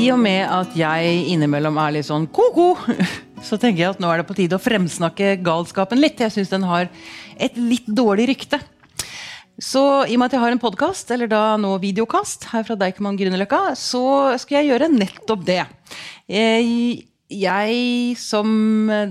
I og med at jeg innimellom er litt sånn ko-ko, så tenker jeg at nå er det på tide å fremsnakke galskapen litt. Jeg syns den har et litt dårlig rykte. Så i og med at jeg har en podkast, eller da nå videokast, her fra Deichman Grünerløkka, så skal jeg gjøre nettopp det. Jeg, jeg som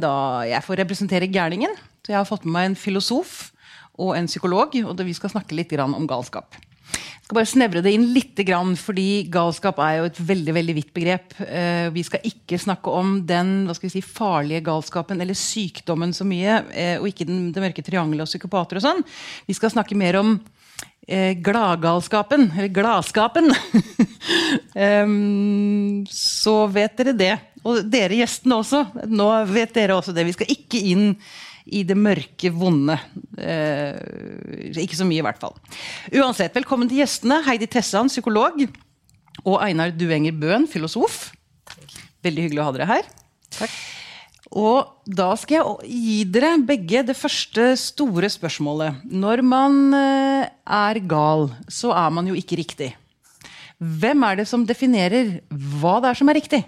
da Jeg får representere gærningen. Så jeg har fått med meg en filosof og en psykolog, og vi skal snakke litt om galskap. Jeg skal bare snevre det inn litt, fordi galskap er jo et veldig veldig vidt begrep. Eh, vi skal ikke snakke om den si, farlige galskapen eller sykdommen så mye, eh, og ikke den, det mørke triangelet og psykopater og sånn. Vi skal snakke mer om eh, gladgalskapen, eller gladskapen. så vet dere det. Og dere gjestene også. Nå vet dere også det. Vi skal ikke inn i det mørke, vonde. Eh, ikke så mye, i hvert fall. Uansett, velkommen til gjestene. Heidi Tessan, psykolog. Og Einar Duenger Bøhn, filosof. Veldig hyggelig å ha dere her. Takk. Og da skal jeg gi dere begge det første store spørsmålet. Når man eh, er gal, så er man jo ikke riktig. Hvem er det som definerer hva det er som er riktig?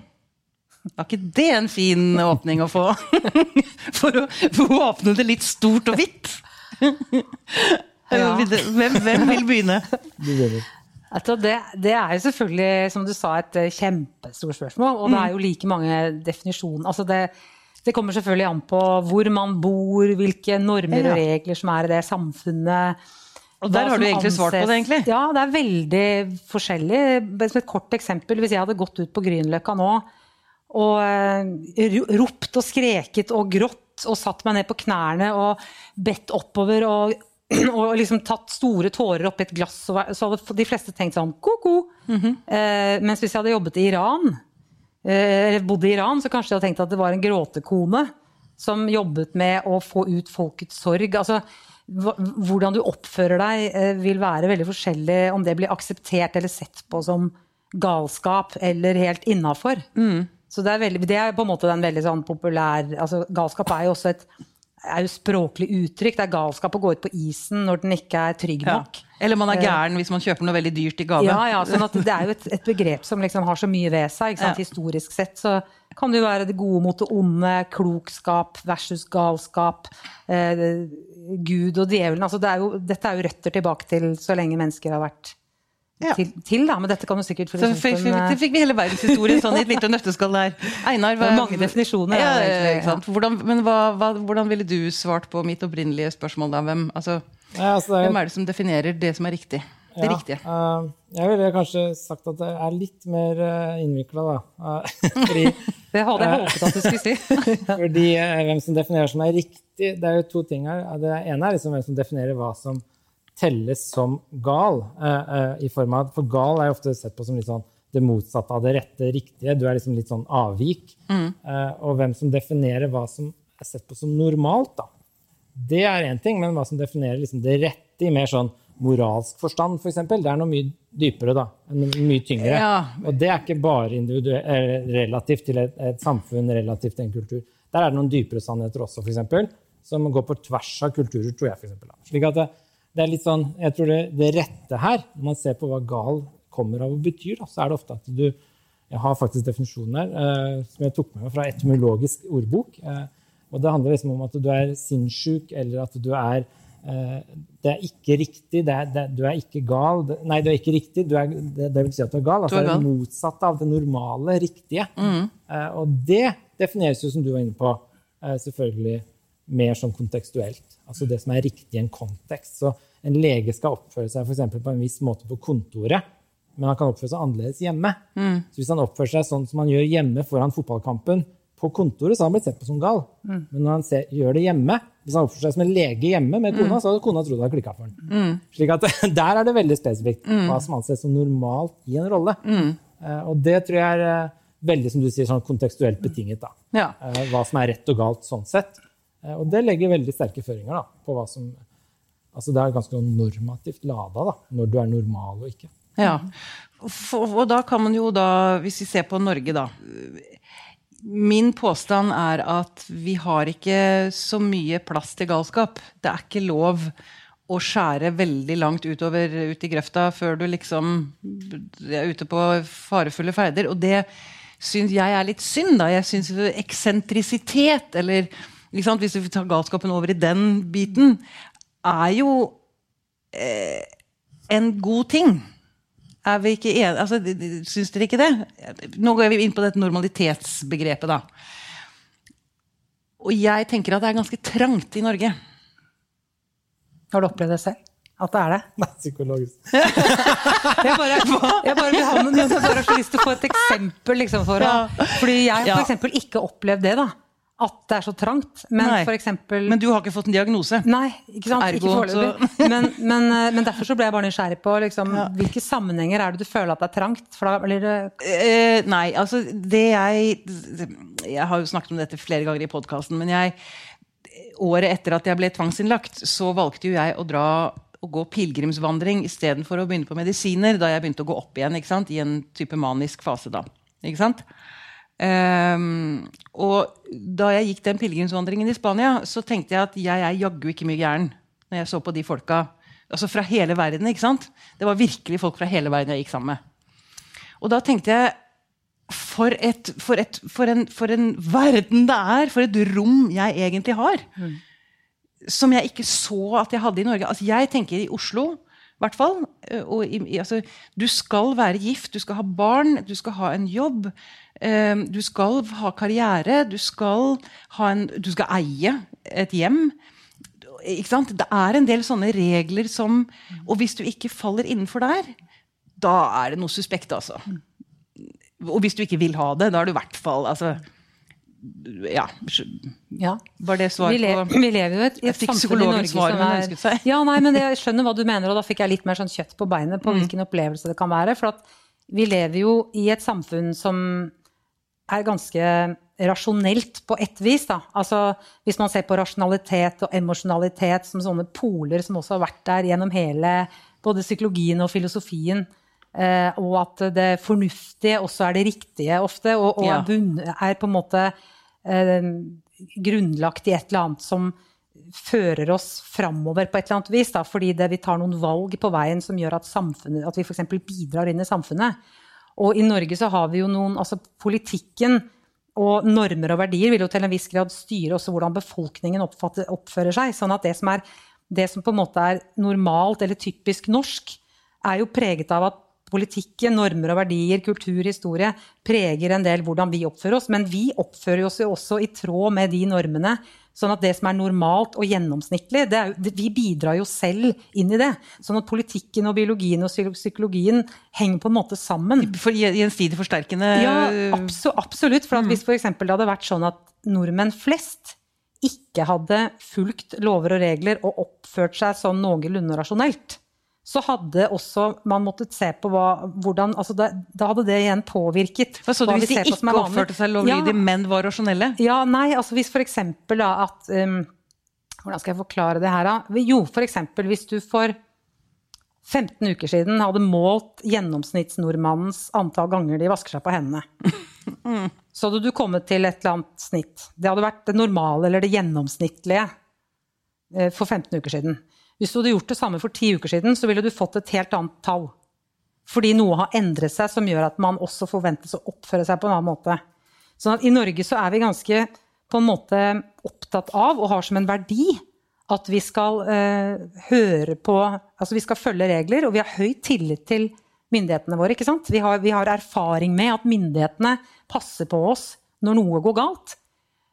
Var ikke det en fin åpning å få? For å, for å åpne det litt stort og vidt? Ja. Hvem, hvem, vil begynne? Det, det, er jo selvfølgelig, som du sa, et eh, kjempestort spørsmål. Og det er jo mm. like mange definisjoner. Altså det, det, kommer selvfølgelig an på hvor man bor, hvilke normer og regler som er i det samfunnet. Og der har du egentlig anses, svart på det, egentlig. Ja, det er veldig forskjellig. Som et kort eksempel, hvis jeg hadde gått ut på Grünerløkka nå og eh, ropt og skreket og grått og satt meg ned på knærne og bedt oppover og, og liksom tatt store tårer oppi et glass, så hadde de fleste tenkt sånn ko-ko. Mm -hmm. eh, mens hvis jeg hadde jobbet i Iran, eh, eller bodde i Iran, så kanskje jeg hadde tenkt at det var en gråtekone som jobbet med å få ut folkets sorg. Altså, hvordan du oppfører deg, eh, vil være veldig forskjellig om det blir akseptert eller sett på som galskap eller helt innafor. Mm. Så det er, veldig, det er, på en måte den veldig sånn populær altså Galskap er jo også et er jo språklig uttrykk. Det er galskap å gå ut på isen når den ikke er trygg nok. Ja. Eller man er eh, gæren hvis man kjøper noe veldig dyrt i gave. Ja, ja sånn det er jo et, et, begrep som liksom har så mye ved seg. Historisk sett så kan det jo være det gode mot det onde, klokskap versus galskap, eh, Gud og djevelen. Altså det er jo, dette er jo røtter tilbake til så lenge mennesker har vært ja. til, til, da, men dette kan du sikkert Så fikk, for, eh, fikk vi hele verdenshistorien sånn i et lite nøtteskall der. Einar, hva, mange definisjoner. Ja, ja, hvordan, men hva, hva, hvordan ville du svart på mitt opprinnelige spørsmål da? Hvem, altså, altså, hvem er det som definerer det som er riktig? Det ja, riktige. Uh, jeg ville kanskje sagt at det er litt mer uh, innvikla, da. Uh, fordi, det hadde jeg håpet at du skulle si. fordi uh, hvem som definerer som er riktig, det er jo to ting her. Det ene er liksom hvem som definerer hva som telles som gal. Uh, uh, i form av, For gal er jo ofte sett på som litt sånn det motsatte av det rette, riktige. Du er liksom litt sånn avvik. Mm. Uh, og hvem som definerer hva som er sett på som normalt, da. Det er én ting, men hva som definerer liksom det rette i mer sånn moralsk forstand, f.eks., for eksempel, det er noe mye dypere, da. Mye tyngre. Ja. Og det er ikke bare relativt til et, et, samfunn, relativt til en kultur. Der er det noen dypere sannheter også, f.eks., som går på tvers av kulturer, tror jeg. For eksempel. da. Slik at det, det er litt sånn, jeg tror det, det, rette her, når man ser på hva gal kommer av og betyr, da, så er det ofte at du Jeg har faktisk definisjonen her eh, som jeg tok med meg fra etymologisk ordbok. Eh, og det handler liksom om at du er sinnssyk, eller at du er eh, Det er ikke riktig, det er, det, du er ikke gal. Det, nei, du er ikke riktig, er, det, det, vil si at du er gal. Altså det er det motsatte av det normale, riktige. Mm. Eh, og det defineres jo, som du var inne på, eh, selvfølgelig mer sånn kontekstuelt. Altså det som er riktig i en kontekst. Så en lege skal oppføre seg for på en viss måte på kontoret, men han kan oppføre seg annerledes hjemme. Mm. Så hvis han oppfører seg sånn som han gjør hjemme foran fotballkampen på kontoret, så har han blitt sett på som gal. Mm. Men når han ser, gjør det hjemme, hvis han oppfører seg som en lege hjemme med kona, mm. så hadde kona trodd det hadde klikka for ham. Mm. Slik at der er det veldig spesifikt mm. hva som anses som normalt i en rolle. Uh, og det tror jeg er uh, veldig som du sier, sånn kontekstuelt betinget. da. Ja. Uh, hva som er rett og galt sånn sett. Eh, og det legger veldig sterke føringer da, på hva som Altså det er ganske normativt lada da, når du er normal og ikke. Ja, og da kan man jo da, hvis vi ser på Norge, da Min påstand er at vi har ikke så mye plass til galskap. Det er ikke lov å skjære veldig langt utover ut i grøfta før du liksom er ute på farefulle ferder. Og det syns jeg er litt synd. da. Jeg syns eksentrisitet, eller hvis du tar galskapen over i den biten, er jo eh, en god ting. Er vi ikke enige? Altså, syns dere ikke det? Nå går vi inn på dette normalitetsbegrepet, da. Og jeg tenker at det er ganske trangt i Norge. Har du opplevd det selv? At det er det? Nei, psykologisk. jeg, bare, jeg bare vil ha noen, jeg bare har så lyst til å få et eksempel. Liksom, for, ja. Fordi jeg har ja. f.eks. ikke opplevd det. da at det er så trangt. Men, for eksempel, men du har ikke fått en diagnose? Nei, ikke sant? Ergo, ikke foreløpig. men, men, eh, men, derfor så ble jeg bare nysgjerrig på liksom, ja. hvilke sammenhenger er det du føler at det er trangt? Da, det... eh, nei, altså det jeg Jeg har jo snakket om dette flere ganger i podkasten, men jeg Året etter at jeg ble tvangsinnlagt, så valgte jo jeg å dra å gå pilegrimsvandring istedenfor å begynne på medisiner da jeg begynte å gå opp igjen i en type manisk fase. da. Ikke sant? Um, og da jeg gikk den pilegrimsvandringen i Spania, så tenkte jeg at jeg er jaggu ikke mye gæren. Når jeg så på de folka altså fra hele verden. ikke sant? Det var virkelig folk fra hele verden jeg gikk sammen med. Og da tenkte jeg for, et, for, et, for, en, for en, verden det er! For et rom jeg egentlig har. Mm. Som jeg ikke så at jeg hadde i Norge. Altså, jeg tenker i Oslo hvert fall. Og altså, du skal være gift, du skal ha barn, du skal ha en jobb. Um, du skal ha karriere, du skal, en, du skal eie et hjem. Det er en del sånne regler som Og hvis du ikke faller innenfor der, da er det noe suspekt, altså. Og hvis du ikke vil ha det, da er du i hvert fall altså, ja. ja. Var det svar vi, le på vi lever jo et, et samfunn i Norge svar som er seg. Ja, nei, men det, Jeg skjønner hva du mener, og da fikk jeg litt mer sånn kjøtt på beinet på mm. hvilken opplevelse det kan være. For vi lever jo i et samfunn som er ganske rasjonelt på ett vis. Da. Altså, hvis man ser på rasjonalitet og emosjonalitet som sånne poler som også har vært der gjennom hele både psykologien og filosofien. Eh, og at det fornuftige også er det riktige ofte, og, og ja. er, på en måte eh, grunnlagt i et eller annet som fører oss framover på et eller annet vis. Da, fordi det, vi tar noen valg på veien som gjør at, at vi f.eks. bidrar inn i samfunnet. Og i Norge så har vi jo noen Altså politikken og normer og verdier vil jo til en viss grad styre også hvordan befolkningen oppfatter, oppfører seg. Sånn at det som, er, det som på en måte er normalt eller typisk norsk, er jo preget av at politikken, normer og verdier, kultur, historie preger en del hvordan vi oppfører oss. Men vi oppfører oss jo også i tråd med de normene. Sånn at det som er normalt og gjennomsnittlig, er, vi bidrar jo selv inn i det. Sånn at politikken og biologien og psykologien henger på en måte sammen. For Gjensidig forsterkende Ja, absolutt. For hvis f.eks. det hadde vært sånn at nordmenn flest ikke hadde fulgt lover og regler og oppført seg sånn noenlunde rasjonelt, så hadde også man måttet se på hva, hvordan altså da, da, hadde det igjen påvirket Hva Så du hvis de ikke oppførte seg lovlydig, ja, men var rasjonelle? Ja, nei, altså hvis for da at um, Hvordan skal jeg forklare det her, da? Jo, f.eks. hvis du for 15 uker siden hadde målt gjennomsnittsnordmannens antall ganger de vasker seg på hendene. mm. Så hadde du kommet til et eller annet snitt. Det hadde vært det normale eller det gjennomsnittlige eh, for 15 uker siden. Hvis du hadde gjort det samme for ti uker siden, så ville du fått et helt annet tall. Fordi noe har endret seg som gjør at man også forventes å oppføre seg på en annen måte. Sånn at I Norge så er vi ganske på en måte opptatt av og har som en verdi at vi skal eh, høre på Altså vi skal følge regler, og vi har høy tillit til myndighetene våre. ikke sant? Vi har, vi har erfaring med at myndighetene passer på oss når noe går galt.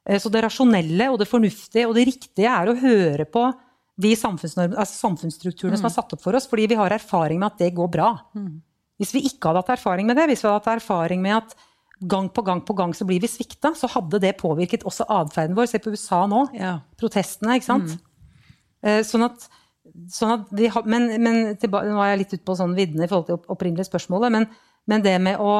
Eh, så det rasjonelle og det fornuftige og det riktige er å høre på de altså samfunnsstrukturene mm. som er satt opp for oss, fordi vi har erfaring med at det går bra. Mm. Hvis vi ikke hadde hatt erfaring med det, hvis vi hadde hatt erfaring med at gang på gang på gang så blir vi svikta, så hadde det påvirket også atferden vår. Se på USA nå. Ja. Protestene, ikke sant. Mm. Sånn at, sånn at vi har, men, men tilbake, nå er jeg litt ute på sånn viddene i forhold til opprinnelige spørsmålet, men, men, det med å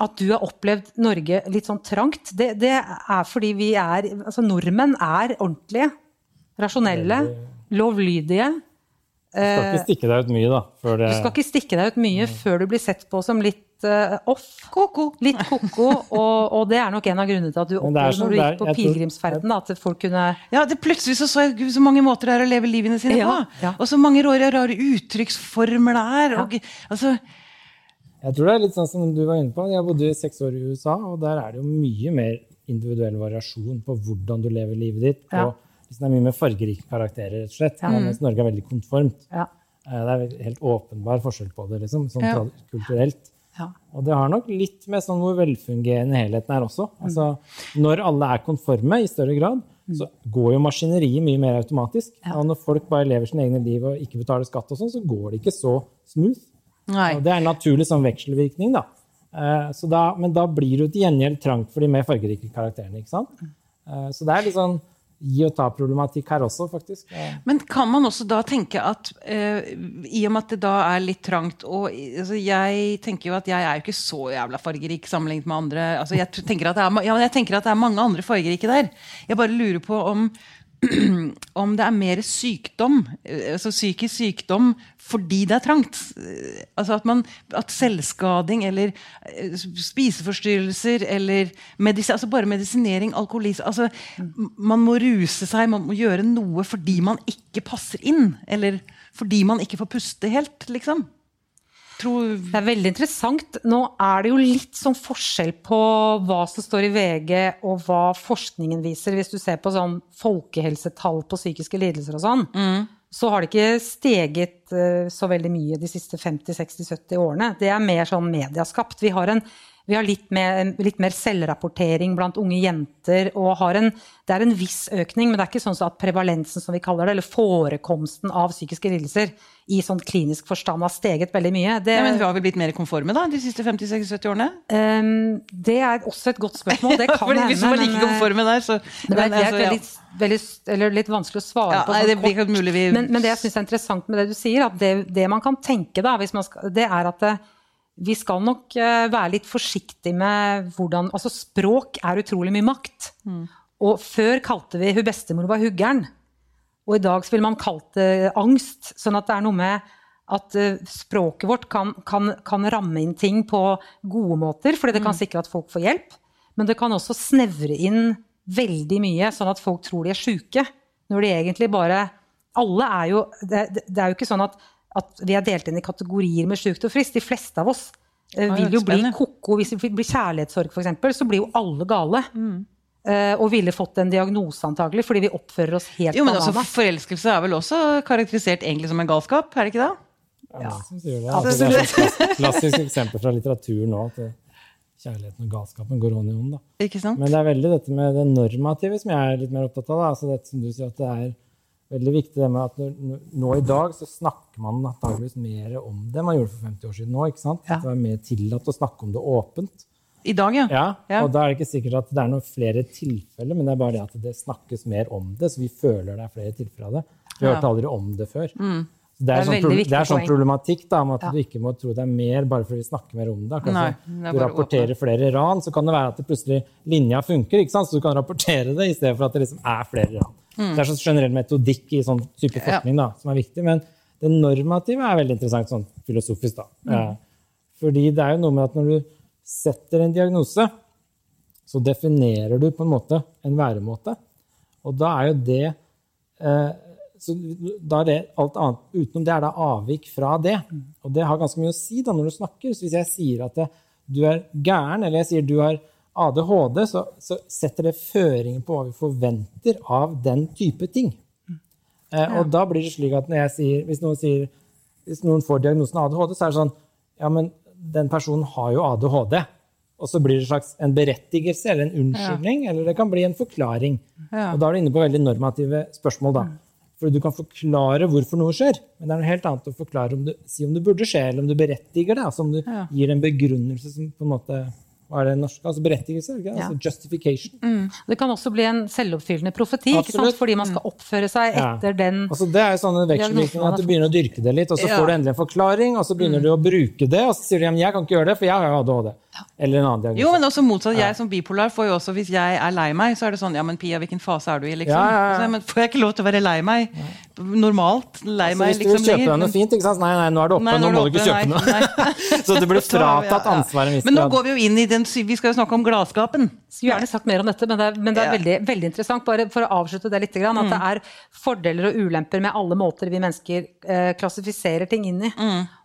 at du har opplevd Norge litt sånn trangt, det, det er fordi vi er Altså nordmenn er ordentlige. Rasjonelle lovlydige. Du skal ikke stikke deg ut mye, da. Det... Du skal ikke stikke deg ut mye mm. før du blir sett på som litt eh, off. Ko-ko. Litt ko-ko, og, og det er nok en av grunnene til at du opplevde sånn når du gikk på pilegrimsferden, at folk kunne Ja, det Plutselig så, så jeg gud, så mange måter det er å leve livene sine Ja, på. ja. Og så mange rare, rare uttrykksformer det er. Og, altså, Jeg tror det er litt sånn som du var inne på. Jeg bodde i seks år i USA, og der er det jo mye mer individuell variasjon på hvordan du lever livet ditt. På, Ja. Det er mye mer fargerike karakterer, rett og slett. Mens Norge er veldig konformt. Ja. Eh, Det er helt åpenbar forskjell på det, liksom, sånn Ja. kulturelt. ja. Og det har nok litt med sånn hvor velfungerende helheten er også. Mm. Altså, når alle er konforme i større grad, så går jo maskineriet mye mer automatisk. Og når folk bare lever sine egne liv og ikke betaler skatt og sånn, så går det ikke så smooth. nei. Og det er en naturlig sånn vekselvirkning, da. Eh, Så da. Men da blir det til gjengjeld trangt for de mer fargerike karakterene. ikke sant? Eh, Så det er litt sånn gi og ta-problematikk her også, faktisk. Men kan man også da tenke at eh, i og med at det da er litt trangt og altså, Jeg tenker jo at jeg er jo ikke så jævla fargerik sammenlignet med andre. altså Jeg tenker at det er, ja, jeg tenker at det er mange andre fargerike der. Jeg bare lurer på om om det er mer sykdom, eh, altså psykisk sykdom, fordi det er trangt. Eh, Altså at, man, at selvskading eller eh, spiseforstyrrelser eller medis altså bare medisinering, alkoholisme altså, Man må ruse seg, man må gjøre noe fordi man ikke passer inn. Eller fordi man ikke får puste helt, liksom. Tror, Det er veldig interessant. Nå er det jo litt sånn forskjell på hva som står i VG og hva forskningen viser. Hvis du ser på sånn folkehelsetall på psykiske lidelser og sånn, så har det ikke steget eh, så veldig mye de siste 50-60-70 årene. Det er mer sånn mediaskapt. Vi har, en, vi har litt, mer, litt mer selvrapportering blant unge jenter, og har en, det er en viss økning, men det er ikke sånn at prevalensen, som vi kaller det, eller forekomsten av psykiske lidelser i sånn klinisk forstand har steget veldig mye. Det, ja, men Har vi blitt mer konforme da, de siste 50-60-70 årene? Um, det er også et godt spørsmål. Det kan hende. Hvis man er like eh, konforme der, så det er, men, det er altså, ja. veldig, veldig, eller litt vanskelig å svare Ja, på. nei, sånn det blir kort. mulig vi- men, men det jeg syns er interessant med det du sier, at det, det man kan tenke da, skal, det er at det, vi skal nok eh, være litt forsiktige med hvordan Altså, språk er utrolig mye makt. Mm. Og før kalte vi hun bestemor var huggeren. Og i dag så vil man kalt det angst. Sånn at det er noe med at eh, språket vårt kan, kan, kan ramme inn ting på gode måter, fordi det kan sikre at folk får hjelp. Men det kan også snevre inn veldig mye, sånn at folk tror de er sjuke. Når de egentlig bare Alle er jo Det, det, det er jo ikke sånn at, at vi er delt inn i kategorier med sjukt og friskt. De fleste av oss eh, vil jo bli ko-ko. Hvis vi blir kjærlighetssorg, f.eks., så blir jo alle gale. Eh, og ville fått en diagnose, antagelig, fordi vi oppfører oss helt Jo, men altså. Forelskelse er vel også karakterisert egentlig som en galskap? er det ikke det? Ja, det. Altså, det er et klassisk eksempel fra litteraturen nå. At kjærligheten og galskapen går hånd i hånd. Da. Men det er veldig dette med det normative som jeg er litt mer opptatt av. Da. Altså dette som du sier at det er veldig viktig det med at når, nå i dag så snakker man antakeligvis mer om det man gjorde for 50 år siden nå. ikke sant? Ja. Det var mer tillatt å snakke om det åpent. I dag, ja. Ja, Ja. Og da er det ikke sikkert at det er noen flere tilfeller, men det er bare det at det snakkes mer om det, så vi føler det er flere tilfeller av det. Vi hørte aldri om det før. Så Det er, Det er sånn, det er sånn problematikk da, om at Ja. du ikke må tro det er mer bare fordi vi snakker mer om det. Nei, det er du rapporterer rapporterer flere ran, så kan det være at det plutselig linja funker, så du kan rapportere det i stedet for at det liksom er flere ran. Mm. Det er sånn generell metodikk i sånn type forskning da, som er viktig, men det normative er veldig interessant sånn filosofisk. da. Mm. Eh, Fordi det er jo noe med at når du setter en diagnose, så definerer du på en måte en væremåte. Og da er jo det eh, så da er det alt annet utenom det er da avvik fra det. Og det har ganske mye å si da når du snakker. Så hvis jeg sier at det, du er gæren, eller jeg sier du har ADHD, så, så setter det føringer på hva vi forventer av den type ting. Eh, og da blir det slik at sier, hvis noen, sier, hvis noen får diagnosen ADHD, så er det sånn Ja, men den personen har jo ADHD. Og så blir det en slags en berettigelse eller en unnskyldning, eller det kan bli en forklaring. Ja. Og da er du inne på veldig normative spørsmål, da. For du kan forklare hvorfor noe skjer, men det er noe helt annet å forklare om du, si om det burde skje, eller om du berettiger det. Altså om du Ja. gir en begrunnelse som på en måte Hva er det norske? Altså berettigelse? Ikke? Ja. Justification. Mm. Det kan også bli en selvoppfyllende profeti? Fordi man skal oppføre seg Ja. etter den Altså, det er jo sånn en vekselvirkning at du begynner å dyrke det litt, og så Ja. får du endelig en forklaring, og så begynner du å bruke det, og så sier du at jeg kan ikke gjøre det, for jeg har jo ADHD. Eller en annen diagnose. Jo, men også motsatt. Jeg som bipolar får jo også, hvis jeg er lei meg, så er det sånn Ja, men Pia, hvilken fase er du i, liksom? Ja, ja, ja. Så, men får jeg ikke lov til å være lei meg? normalt lei Så meg hvis du kjøper liksom kjøpe deg noe fint, ikke sant? nei, nei, nå er det oppe, Nei, nå nå, må du ikke kjøpe kjøpe noe. nei, nei. Så du blir Så fratatt ja, ja. ansvar i en viss Men nå går vi jo inn i den Vi skal jo snakke om gladskapen. Skulle gjerne sagt mer om dette, men det er, men det er veldig, veldig interessant. Bare for å avslutte det litt, at det er fordeler og ulemper med alle måter vi mennesker eh, klassifiserer ting inn i.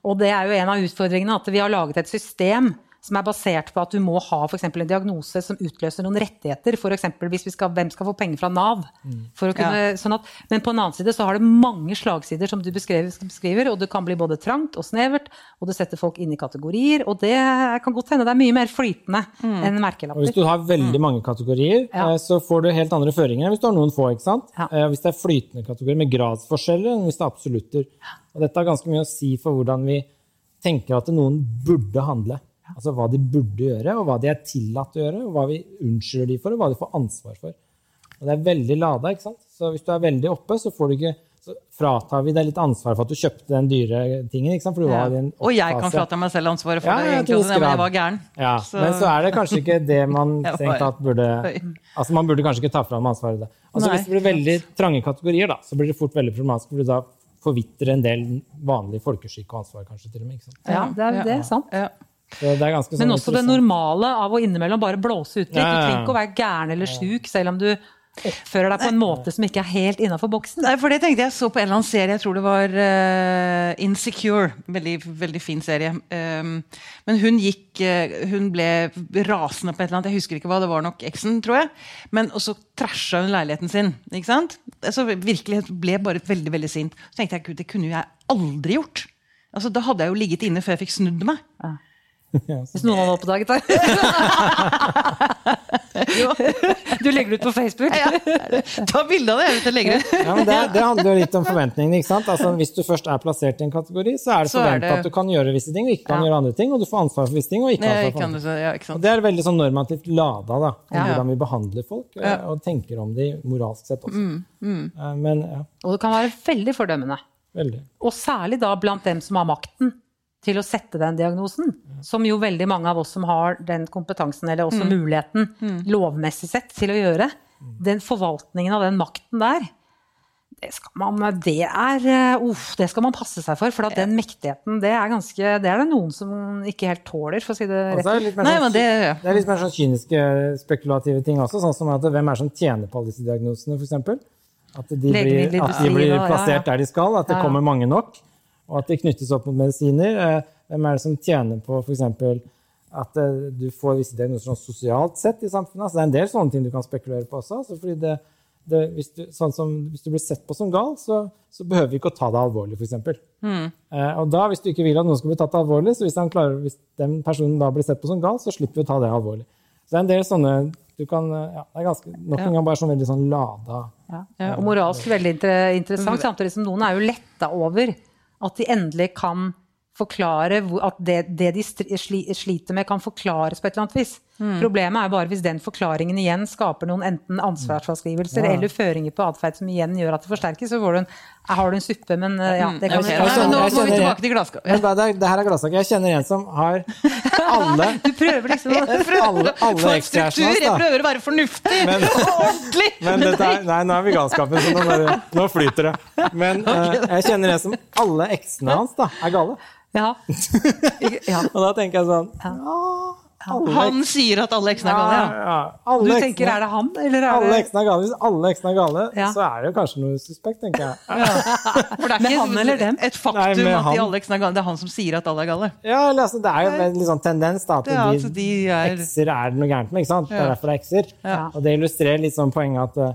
Og det er jo en av utfordringene, at vi har laget et system som er basert på at du må ha for eksempel en diagnose som utløser noen rettigheter. F.eks. hvis vi skal, hvem skal få penger fra Nav. For kunne, sånn at, men på en annen side så har det mange slagsider som du beskriver, beskriver, og det kan bli både trangt og snevert, og det setter folk inn i kategorier. Og det kan godt hende det er mye mer flytende enn Og merkelapper. hvis du har veldig mange kategorier, Ja. eh, så får du helt andre føringer enn hvis du har noen få. ikke sant? Ja. Eh, Hvis det er flytende kategorier med gradsforskjeller enn hvis det er absolutter. Og dette har ganske mye å si for hvordan vi tenker at noen burde handle. Altså hva de burde gjøre, og hva de er tillatt å gjøre, og hva vi unnskylder de for, og hva de får ansvar for. Og det er veldig lada, ikke sant? Så hvis du er veldig oppe, så får du ikke så fratar vi deg litt ansvar for at du kjøpte den dyre tingen. ikke sant? For du var i Og jeg kan frata meg selv ansvaret for Ja, det. egentlig også, men jeg var gæren. Ja, Så- Men så er det kanskje ikke det man strengt tatt burde Altså Man burde kanskje ikke ta fra dem ansvaret. Da. Altså, Nei. hvis det blir veldig trange kategorier, da, så blir det fort veldig problematisk. For da forvitrer en del vanlig folkeskikk og ansvar, kanskje til og med. Ikke sant? Ja, det er, det er sant. Ja. Er sånn Men også det normale av å innimellom bare blåse ut litt. Du Ja, ja, ja. trenger ikke å være gæren eller sjuk selv om du oppfører deg på en måte som ikke er helt innafor boksen. Nei, for det tenkte jeg så på en eller annen serie, jeg tror det var uh, Insecure. Veldig, veldig fin serie. Um, men hun gikk uh, Hun ble rasende på et eller annet, jeg husker ikke hva, det var nok eksen, tror jeg. Men og så trasha hun leiligheten sin. ikke sant? Så virkelig ble bare veldig, veldig sint. Så tenkte jeg gud, det kunne jo jeg aldri gjort. Altså, Da hadde jeg jo ligget inne før jeg fikk snudd meg. Hvis noen hadde oppdaget det. Du legger det ut på Facebook. Ta bilde av det! jeg vet jeg legger ut. Ja, men det, det handler jo litt om forventningene. ikke sant? Altså, hvis du først er plassert i en kategori, så er det forventa at du kan gjøre visse ting og ikke kan Ja. gjøre andre ting. Og du får ansvar for visse ting og ikke ansvar for kan andre ting. ja, ikke Og det er veldig sånn normativt lada, da, om Ja. hvordan vi behandler folk og, Ja. og tenker om de moralsk sett også. Mm, Eh, Men ja, Og det kan være veldig fordømmende. veldig. Og særlig da blant dem som har makten til å sette den diagnosen. Som jo veldig mange av oss som har den kompetansen, eller også muligheten, lovmessig sett, til å gjøre. Den forvaltningen av den makten der, det skal man, det er, eh, uff, det skal man passe seg for. For at den mektigheten, det er, ganske, det er det noen som ikke helt tåler, for å si det rett så er det Nei, sånn- men det Det er litt mer sånn kyniske, spekulative ting også, sånn som at hvem er det som tjener på alle disse diagnosene, f.eks. At de blir, at de blir ja, ja. plassert der de skal, at det Ja, ja. kommer mange nok, og at de knyttes opp mot medisiner. Eh, Hvem er det som tjener på f.eks. at eh, du får visse diagnoser sånn sosialt sett i samfunnet? Altså, det er en del sånne ting du kan spekulere på også. Altså, fordi det, det, hvis, du, sånn som, hvis du blir sett på som gal, så, så behøver vi ikke å ta det alvorlig, f.eks. Eh, og da, hvis du ikke vil at noen skal bli tatt alvorlig, så hvis, klarer, hvis den personen da blir sett på som gal, så slipper vi å ta det alvorlig. Så det er en del sånne du kan, eh, ja, det er ganske, Nok en gang bare sånn veldig sånn lada Ja, og moralsk veldig inter interessant, samtidig som noen er jo letta over at de endelig kan forklare hvor, at det, det de sli, sliter med, kan forklares på et eller annet vis. Problemet er bare hvis den forklaringen igjen skaper noen enten ansvarsfraskrivelser Ja. eller føringer på atferd som igjen gjør at det forsterkes, så får du en, har du en suppe, men eh, ja, det kan men nå må vi tilbake til glasskapet. Ja. det, det her er gladsak. Jeg kjenner en som har alle, Du prøver liksom å alle, alle struktur! Jeg prøver å være fornuftig Men- og ordentlig! Men dette er, nei, nå er vi i galskapen, så nå, bare, nå flyter det. Men eh, jeg kjenner en som alle eksene hans da, er gale. Ja. ja. Og da tenker jeg sånn ja, alle Han sier at alle eksene er gale, ja. Ja, Du alle tenker eksene- er det han, eller er alle det eksene er gale. Hvis alle eksene er gale, Ja. så er det jo kanskje noe suspekt, tenker jeg. For det er ikke han eller dem? et faktum Nei, at de alle eksene er gale. Det er han som sier at alle er gale. Ja, eller, altså, Det er jo en litt sånn tendens da, at Ja, de, altså, de er- ekser er det noe gærent med. ikke sant? Det er derfor det er ekser. Ja. Og det illustrerer litt sånn poenget at eh,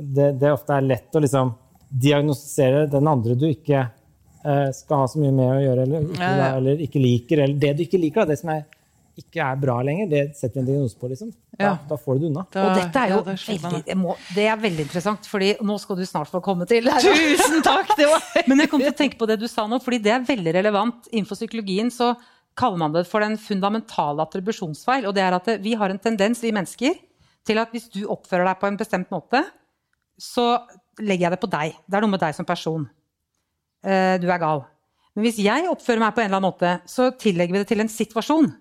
det, det ofte er lett å liksom diagnostisere den andre du ikke eh, skal ha så mye med å gjøre, eller ikke, Ja, ja. eller ikke liker. Eller det du ikke liker, da, det som er, ikke er bra lenger, det setter vi en diagnose på. liksom. Da, Ja. da får du det unna. Da- Og dette er jo ja, veldig, må, det er veldig interessant, fordi nå skal du snart få komme til. Tusen takk! Det var Men jeg kom til å tenke på det du sa nå, fordi det er veldig relevant. Innenfor psykologien så kaller man det for den fundamentale attribusjonsfeil. Og det er at det- vi har en tendens, vi mennesker, til at hvis du oppfører deg på en bestemt måte, så legger jeg det på deg. Det er noe med deg som person. Eh, Du er gal. Men hvis jeg oppfører meg på en eller annen måte, så tillegger vi det til en situasjon.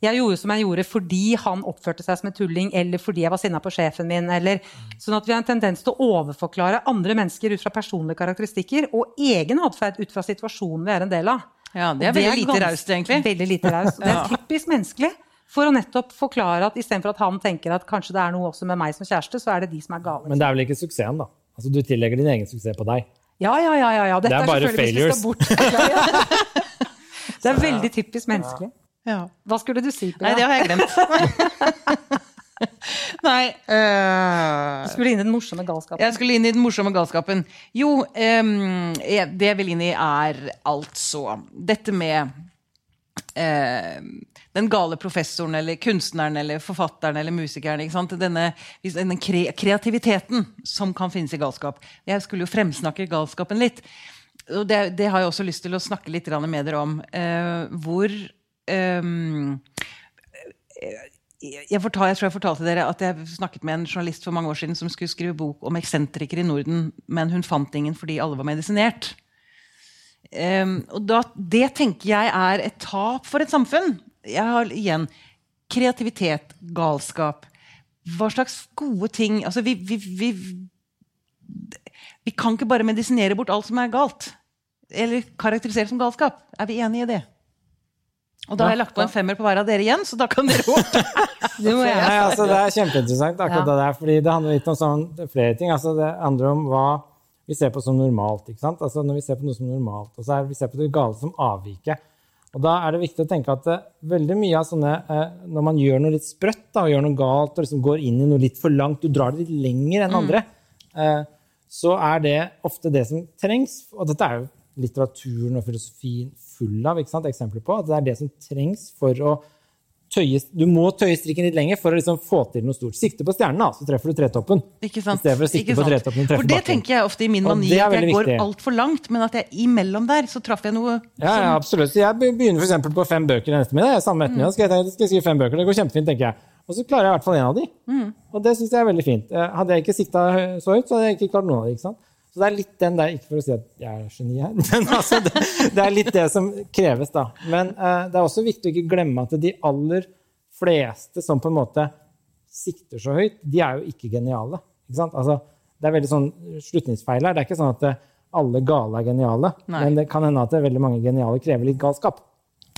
Jeg gjorde som jeg gjorde fordi han oppførte seg som en tulling, eller fordi jeg var sinna på sjefen min. Eller, sånn at vi har en tendens til å overforklare andre mennesker ut fra personlige karakteristikker og egen atferd ut fra situasjonen vi er en del av. Ja, det er Og veldig lite raust, egentlig. Veldig lite raust. Det er typisk menneskelig. For å nettopp forklare at istedenfor at han tenker at kanskje det er noe også med meg som kjæreste, så er det de som er gale. Men det er vel ikke suksessen, da? Altså, Du tillegger din egen suksess på deg. Ja, ja, ja. ja, ja. Dette Det er bare failures. bort- Det er veldig typisk menneskelig. Ja. Hva skulle du si? Nei, det har jeg glemt. Nei øh, Du skulle inn i den morsomme galskapen. Jeg skulle inn i den morsomme galskapen. Jo, um, det jeg vil inn i, er altså dette med uh, den gale professoren eller kunstneren eller forfatteren eller musikeren. Ikke sant? Denne, denne kre kreativiteten som kan finnes i galskap. Jeg skulle jo fremsnakke galskapen litt. Og det, det har jeg også lyst til å snakke litt med dere om. Uh, hvor ehm, jeg, fortal, jeg tror jeg fortalte dere at jeg snakket med en journalist for mange år siden som skulle skrive bok om eksentrikere i Norden, men hun fant ingen fordi alle var medisinert. Um, og da, det tenker jeg er et tap for et samfunn. Jeg har igjen kreativitet, galskap. Hva slags gode ting altså vi, vi, vi, vi kan ikke bare medisinere bort alt som er galt. Eller karakterisere som galskap. Er vi enige i det? Og da har jeg lagt på en femmer på hver av dere igjen, så da kan dere opp. Det må jeg. Nei, altså, det er kjempeinteressant, akkurat Ja. det der, fordi det handler litt om sånn, flere ting. Altså, det handler om hva vi ser på som normalt. ikke sant? Altså, når vi ser på noe som normalt, og så er vi ser på det gale som avviket. Og da er det viktig å tenke at uh, veldig mye av sånne, uh, når man gjør noe litt sprøtt da, og gjør noe galt og liksom går inn i noe litt for langt, du drar det litt lenger enn andre, uh, så er det ofte det som trengs. Og dette er jo litteraturen og filosofien full av eksempler på. At det er det som trengs for å tøye Du må tøye strikken litt lenger for å liksom få til noe stort. Sikte på stjernen, da, så treffer du tretoppen. Ikke sant? I stedet for å sikte på tretoppen og treffe For det bakken. tenker jeg ofte i min mani, at jeg går altfor langt, men at jeg imellom der så traff jeg noe Ja, ja, absolutt. Så jeg begynner eksempel på fem bøker en ettermiddag. Samme ettermiddag skal jeg, skal jeg skrive fem bøker. Det går kjempefint, tenker jeg. Og så klarer jeg i hvert fall en av de. Og det syns jeg er veldig fint. Eh, Hadde jeg ikke sikta så høyt, så hadde jeg ikke klart noen av de. ikke sant? Så det er litt den der, ikke for å si at jeg er geni her, men altså, det, det er litt det som kreves, da. Men eh, det er også viktig å ikke glemme at de aller fleste som på en måte sikter så høyt, de er jo ikke geniale. Ikke sant? Altså, det er veldig sånn slutningsfeil her. Det er ikke sånn at eh, alle gale er geniale, Nei. men det kan hende at er veldig mange geniale krever litt galskap.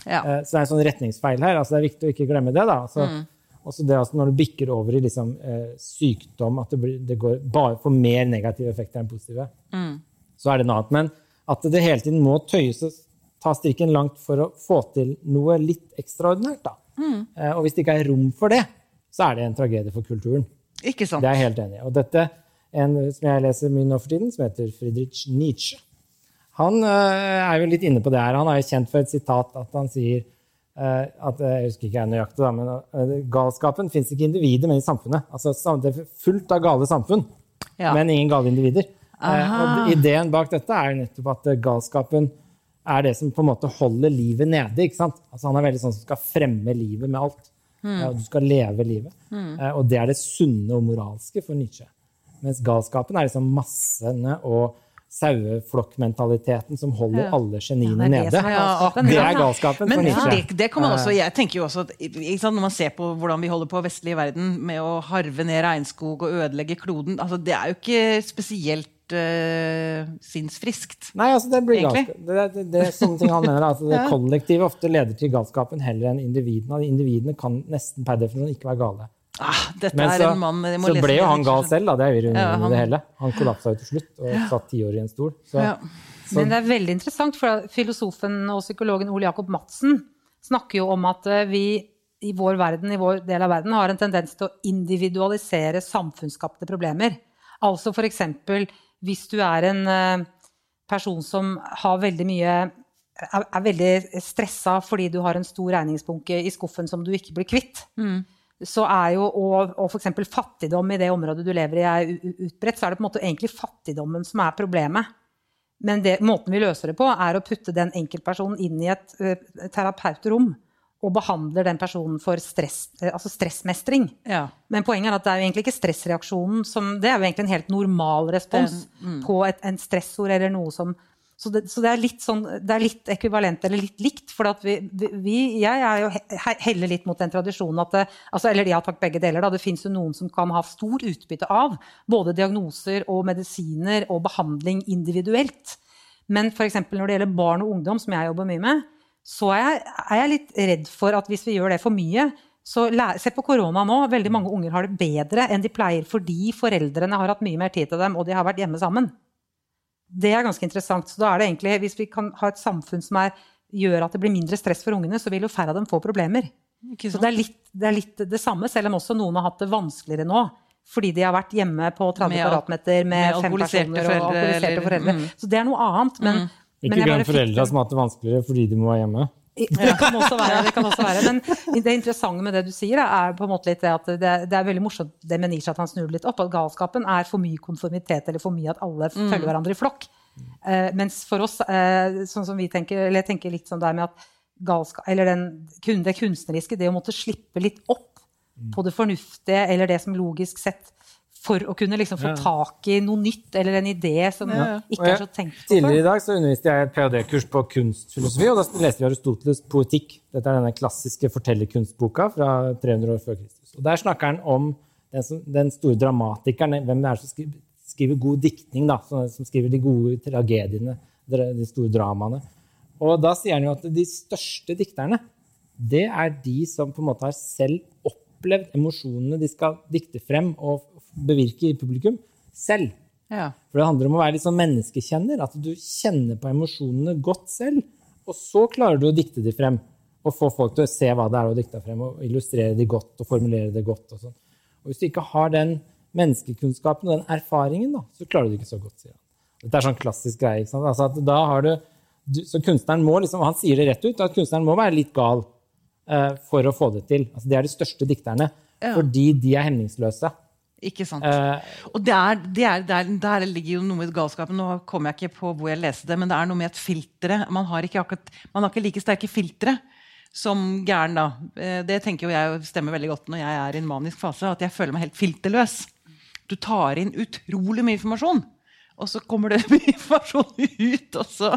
Ja. Eh, Så det er en sånn retningsfeil her. altså Det er viktig å ikke glemme det. da. Altså, Mm. Også det altså, når det bikker over i liksom, eh, sykdom, at det, blir, det går bare får mer negative effekter enn positive, Mm. så er det noe annet. Men at det hele tiden må tøyes og ta strikken langt for å få til noe litt ekstraordinært. da. Mm. Eh, og hvis det ikke er rom for det, så er det en tragedie for kulturen. Ikke sant? Det er jeg helt enig i. Og dette, en som jeg leser mye nå for tiden, som heter Friedrich Nietzsche, han eh, er jo litt inne på det her. Han er jo kjent for et sitat at han sier at, eh, Jeg husker ikke jeg nøyaktig, men eh, galskapen fins ikke i individet, men i samfunnet. Altså, Det er fullt av gale samfunn, Ja. men ingen gale individer. Eh, Aha. og ideen bak dette er jo nettopp at eh, galskapen er det som på en måte holder livet nede. ikke sant? Altså Han er veldig sånn som skal fremme livet med alt. Mm. og du skal leve livet. Eh, og det er det sunne og moralske for Nietzsche. Mens galskapen er liksom massene og saueflokkmentaliteten som holder alle geniene Ja, det det nede. er galskapen. Det er galskapen Men for Nietzsche. det, det kan man også, jeg tenker jo også at ikke sant, Når man ser på hvordan vi holder på vestlig verden med å harve ned regnskog og ødelegge kloden altså Det er jo ikke spesielt uh, sinnsfriskt. Nei, altså det blir galskap. Det, det, det er sånne ting han mener. Altså det kollektive ofte leder til galskapen heller enn individene. Individene kan nesten per definisjon ikke være gale. Ah, dette Men er en mann jeg må så lese ble jo han gal selv, da. Det er jo ironien Ja, han- det hele. Han kollapsa jo til slutt og satt ti år i en stol. Så, Ja. Men det er veldig interessant, for filosofen og psykologen Ole Jakob Madsen snakker jo om at eh, vi i vår verden, i vår del av verden, har en tendens til å individualisere samfunnsskapte problemer. Altså f.eks. hvis du er en eh, person som har veldig mye er, er veldig stressa fordi du har en stor regningsbunke i skuffen som du ikke blir kvitt. Så er jo, og, og f.eks. fattigdom i det området du lever i er utbredt, så er det på en måte egentlig fattigdommen som er problemet. Men det, måten vi løser det på, er å putte den enkeltpersonen inn i et uh, terapeutrom og behandler den personen for stress, altså stressmestring. Ja. Men poenget er at det er jo egentlig ikke stressreaksjonen som Det er jo egentlig en helt normal respons på et, en stressord eller noe som, Så det, så det, er litt sånn, det er litt ekvivalent eller litt likt. For vi, vi, jeg er jo he, heller litt mot den tradisjonen at det, altså, Eller ja takk, begge deler. Da. Det fins jo noen som kan ha stor utbytte av både diagnoser og medisiner og behandling individuelt. Men f.eks. når det gjelder barn og ungdom, som jeg jobber mye med, så er jeg, er jeg litt redd for at hvis vi gjør det for mye, så Se på korona nå. Veldig mange unger har det bedre enn de pleier fordi foreldrene har hatt mye mer tid til dem, og de har vært hjemme sammen. Det er ganske interessant. Så da er det egentlig, Hvis vi kan ha et samfunn som er, gjør at det blir mindre stress for ungene, så vil jo færre av dem få problemer. Så det er, litt, det er, litt, det samme, selv om også noen har hatt det vanskeligere nå. Fordi de har vært hjemme på 30 med, kvadratmeter med, med fem personer og alkoholiserte foreldre. Mm. Så det er noe annet. Men, mm. Ikke glem foreldra som har hatt det vanskeligere fordi de må være hjemme. Det kan også være. det kan også være. Men det interessante med det du sier, er på en måte litt det at det, det er veldig morsomt det med Nisha at han snur litt opp. At galskapen er for mye konformitet, eller for mye at alle mm. følger hverandre i flokk. Uh, mens for oss, uh, sånn som vi tenker, eller jeg tenker litt sånn der med at galskap, eller den, det kunstneriske, det å måtte slippe litt opp på det fornuftige eller det som logisk sett for å kunne liksom få tak i noe nytt eller en idé som ja. ikke er så tenkt på. Tidligere i dag så underviste jeg et ph.d.-kurs på kunstfilosofi, og da leste vi Aristoteles' poetikk. Dette er denne klassiske fortellerkunstboka fra 300 år før Kristus. Og Der snakker han om den, som, den store dramatikeren, hvem det er som skriver, skriver god diktning, da, som skriver de gode tragediene, de store dramaene. Og da sier han jo at de største dikterne, det er de som på en måte har selv opplevd emosjonene de skal dikte frem og bevirke i publikum selv. Ja. For det handler om å være litt sånn menneskekjenner. At du kjenner på emosjonene godt selv. Og så klarer du å dikte de frem. Og få folk til å se hva det er å dikte frem, og illustrere de godt og formulere det godt. Og, sånn. og hvis du ikke har den menneskekunnskapen og den erfaringen, da, så klarer du det ikke så godt. han. Dette er sånn klassisk greie. Altså da har du, du, så kunstneren må liksom, Han sier det rett ut, at kunstneren må være litt gal uh, for å få det til. Altså, de er de største dikterne ja. fordi de er hemningsløse. Ikke sant. Uh, og der, der, er, der, der, ligger jo noe med galskapen. Nå kommer jeg ikke på hvor jeg leste det, men det er noe med et filtre. Man har ikke, akkurat, man har ikke like sterke filtre som gæren, da. Uh, det tenker jo jeg stemmer veldig godt når jeg er i en manisk fase. At jeg føler meg helt filterløs. Du tar inn utrolig mye informasjon. Og så kommer det mye informasjon ut også.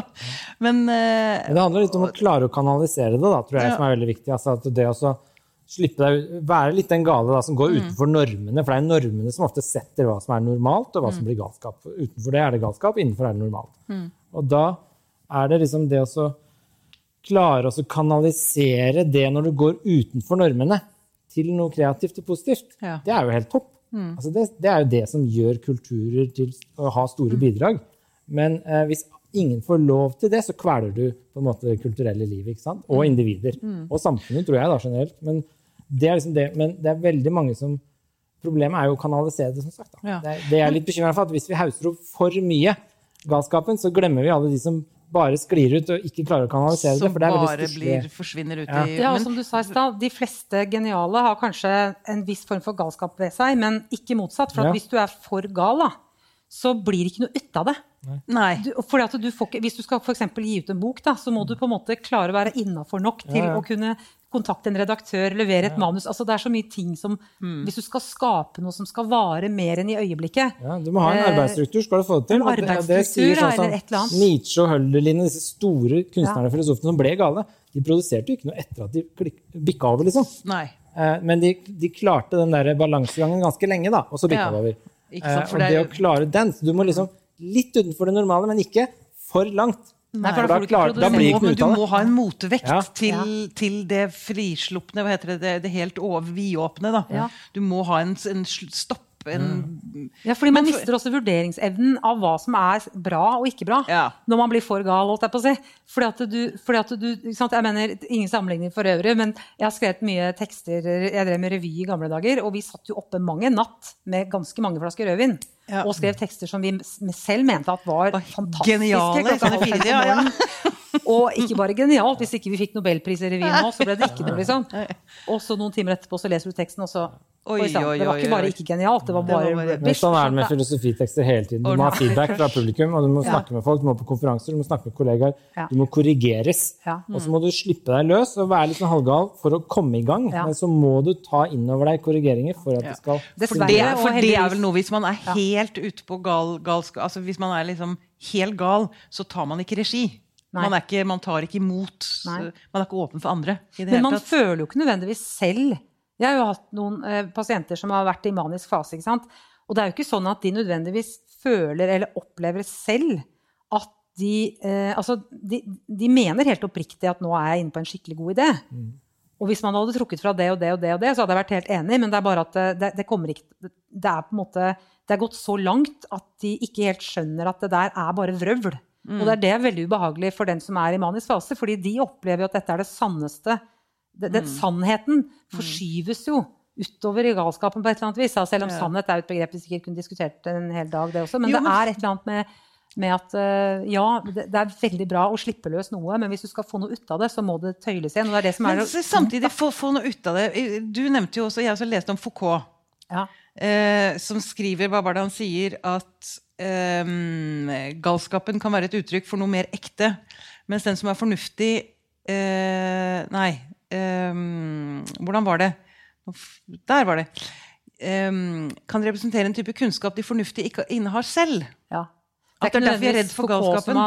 Men uh, Det handler litt om å klare å kanalisere det, da, tror jeg, ja. som er veldig viktig. Altså, det også slippe deg, være litt den gale da, som går mm. utenfor normene. For det er normene som ofte setter hva som er normalt, og hva som mm. blir galskap. Utenfor det er det galskap, innenfor er det normalt. Mm. Og da er det liksom det å klare å kanalisere det når du går utenfor normene, til noe kreativt og positivt. Ja. Det er jo helt topp. Mm. Altså det, det, er jo det som gjør kulturer til å ha store mm. bidrag. Men eh, hvis ingen får lov til det, så kveler du på en måte det kulturelle livet. ikke sant? Og mm. individer. Og samfunnet, tror jeg da generelt. Men det er liksom det. Men det er veldig mange som Problemet er jo å kanalisere det, som sagt. Ja. Det, er, det er litt bekymra for. at Hvis vi hauser opp for mye galskapen, så glemmer vi alle de som bare sklir ut og ikke klarer å kanalisere det. for det er bare blir, forsvinner ut ja. i Ja, og som du sa i stad, De fleste geniale har kanskje en viss form for galskap ved seg, men ikke motsatt. For ja. hvis du er for gal, da, så blir det ikke noe ut av det. Nei. Du, du får, hvis du skal for gi ut en bok, da, så må du på en måte klare å være innafor nok til ja, ja. å kunne kontakte en redaktør, levere et ja. manus. Altså, det er så mye ting som mm. Hvis du skal skape noe som skal vare mer enn i øyeblikket Ja, Du må ha en eh, arbeidsstruktur, skal du få det til. En arbeidsstruktur, det, det sånn, eller et eller annet. Nietzsche og Hölderlin, disse store kunstnerne og filosofene som ble gale, de produserte jo ikke noe etter at de bikka over, liksom. Nei. Eh, men de, de, klarte den der balansegangen ganske lenge, da, og så bikka det over. Sant, og det, det å klare den Du må liksom litt utenfor det normale, men ikke for langt. Nei, for da, klar, da blir ikke men du må ha en motvekt ja. til, til, det frislupne, hva heter det, det, det helt vidåpne. Ja. Du må ha en, en stopp en Ja, fordi man mister også vurderingsevnen av hva som er bra og ikke bra. Ja. Når man blir for gal, holdt jeg på å si. Fordi at du, fordi at du Jeg mener, ingen sammenligning for øvrig, men jeg har skrevet mye tekster Jeg drev med revy i gamle dager, og vi satt jo oppe mange natt med ganske mange flasker rødvin. Ja. Og skrev tekster som vi selv mente at var fantastiske. Geniale. Fire, ja, ja. Og ikke bare genialt. Hvis ikke vi fikk nobelpris i revyen nå, så ble det ikke noe, liksom. Og så noen timer etterpå så leser du teksten, og så Oi, Oi, oi, det var ikke bare ikke genialt, det var Det var bare Men sånn er det med filosofitekster hele tiden. Du må ha feedback fra publikum, og du må Ja. snakke med folk, du må på konferanser, du må snakke med kollegaer. Ja. Du må korrigeres. Ja. Og så må du slippe deg løs og være litt sånn halvgal for å komme i gang. Men så må du ta inn over deg korrigeringer for at det skal For Dessverre, det, for det er vel noe hvis man er helt ute på gal, galskap Altså hvis man er liksom helt gal, så tar man ikke regi. Man, er ikke, man tar ikke imot Nei. Man er ikke åpen for andre. i det Men hele man tatt. føler jo ikke nødvendigvis selv Jeg har jo hatt noen eh, pasienter som har vært i manisk fase. ikke sant? Og det er jo ikke sånn at de nødvendigvis føler eller opplever selv at de eh, Altså, de, de mener helt oppriktig at nå er jeg inne på en skikkelig god idé. Og hvis man hadde trukket fra det og det og det, og det, så hadde jeg vært helt enig, men det er bare at det, det, det kommer ikke Det er på en måte Det er gått så langt at de ikke helt skjønner at det der er bare vrøvl. Og det er det veldig ubehagelig for den som er i manisk fase, fordi de opplever jo at dette er det sanneste. Det, det, Sannheten forskyves jo utover i galskapen på et eller annet vis. Ja, selv om sannhet er et begrep vi sikkert kunne diskutert en hel dag, det også. Men Jo, det er et eller annet med, med at eh, ja, det, det er veldig bra å slippe løs noe, men hvis du skal få noe ut av det, så må det tøyles igjen. Det er det som er Men samtidig få, få noe ut av det. Du nevnte jo også, jeg har også lest om Foucault. ja. eh, som skriver Hva var det han sier? At eh, galskapen kan være et uttrykk for noe mer ekte. Mens den som er fornuftig eh, Nei. Eh, hvordan var det? Der var det. Um, kan representere en type kunnskap de fornuftige ikke innehar selv. Ja. At det er derfor jeg er redd for galskapen.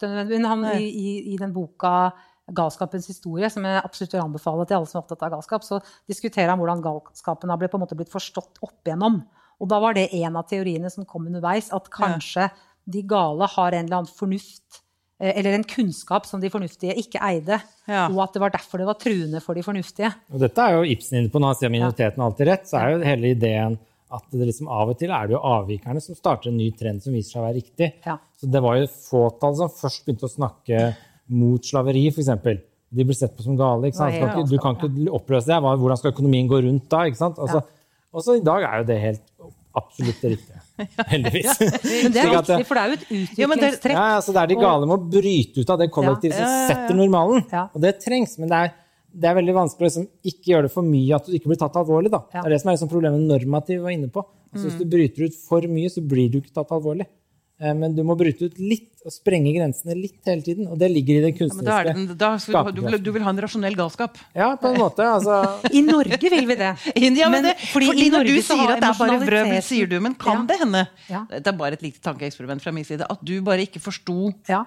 Det, men han, i, i, I den boka 'Galskapens historie', som jeg absolutt vil anbefale til alle som er opptatt av galskap, så diskuterer han hvordan galskapen har blitt, på en måte blitt forstått opp igjennom. Og da var det en av teoriene som kom underveis, at kanskje de gale har en eller annen fornuft, eller en kunnskap som de fornuftige ikke eide, Ja. og at det var derfor det var truende for de fornuftige. Og dette er jo Ibsen inne på når han sier minoriteten har alltid rett. Så er jo hele ideen at det liksom av og til er det jo avvikerne som starter en ny trend som viser seg å være riktig. Ja. Så det var jo fåtall som først begynte å snakke mot slaveri, f.eks. De ble sett på som gale. ikke sant? Du kan ikke, du kan ikke oppløse det. Hvordan skal økonomien gå rundt da? ikke sant? Også, Og så i dag er jo det helt absolutt det riktige. Heldigvis. Men det er viktig, for det er jo et Ja, men det- utviklingstrekk. Ja, altså det er de gale med å bryte ut av det kollektivet Ja. Ja, som ja, ja. setter normalen. Og det trengs. Men det er, det er veldig vanskelig å liksom ikke gjøre det for mye, at du ikke blir tatt alvorlig. Da. Det er det som er liksom problemet normativ var inne på. Altså, Hvis du bryter ut for mye, så blir du ikke tatt alvorlig. Eh, Men du må bryte ut litt og sprenge grensene litt hele tiden. Og det ligger i det Ja, da det, kunstneriske. den- da, du, du, vil, du vil ha en rasjonell galskap. Ja, på en måte. Altså, I Norge vil vi det. Ja, men Men det, fordi fordi, i når du sier at det er bare vrøvl, sier du, men kan Ja. det hende Ja. Det er bare et lite tankeeksperiment fra min side. At du bare ikke forsto Ja.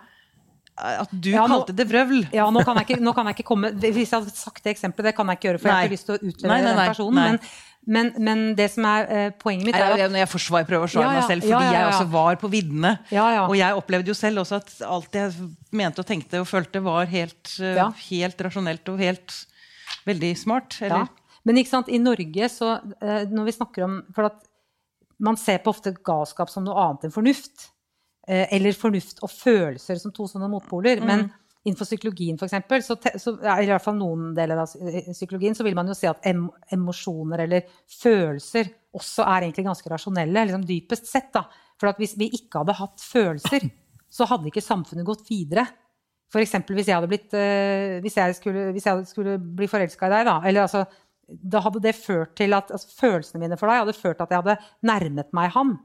at du Ja, nå- kalte det vrøvl. Ja, nå kan, jeg ikke, nå kan jeg ikke komme Hvis jeg hadde sagt det eksempelet, det kan jeg ikke gjøre, for jeg har ikke lyst til å utlevere Nei, nei, nei, den personen. nei. Men, men, men det som er uh, poenget mitt, er at når jeg forsvar, prøver å svare Ja, ja, meg selv, fordi ja, jeg også var på viddene. Og jeg opplevde jo selv også at alt jeg mente og tenkte og følte, var helt, uh, helt rasjonelt og helt veldig smart. Eller? Men ikke sant, i Norge, så uh, når vi snakker om For at man ser på ofte galskap som noe annet enn fornuft. Eller fornuft og følelser som to sånne motpoler. Men innenfor psykologien, eksempel, så, så ja, i hvert fall noen deler av psykologien, så vil man jo si at em, emosjoner eller følelser også er egentlig ganske rasjonelle, liksom dypest sett. da. For hvis vi ikke hadde hatt følelser, så hadde ikke samfunnet gått videre. Eksempel hvis jeg blitt eh, hvis jeg skulle, hvis jeg skulle bli forelska i deg, da. Eller altså, da hadde det ført til at altså, følelsene mine for deg hadde ført til at jeg hadde nærmet meg han.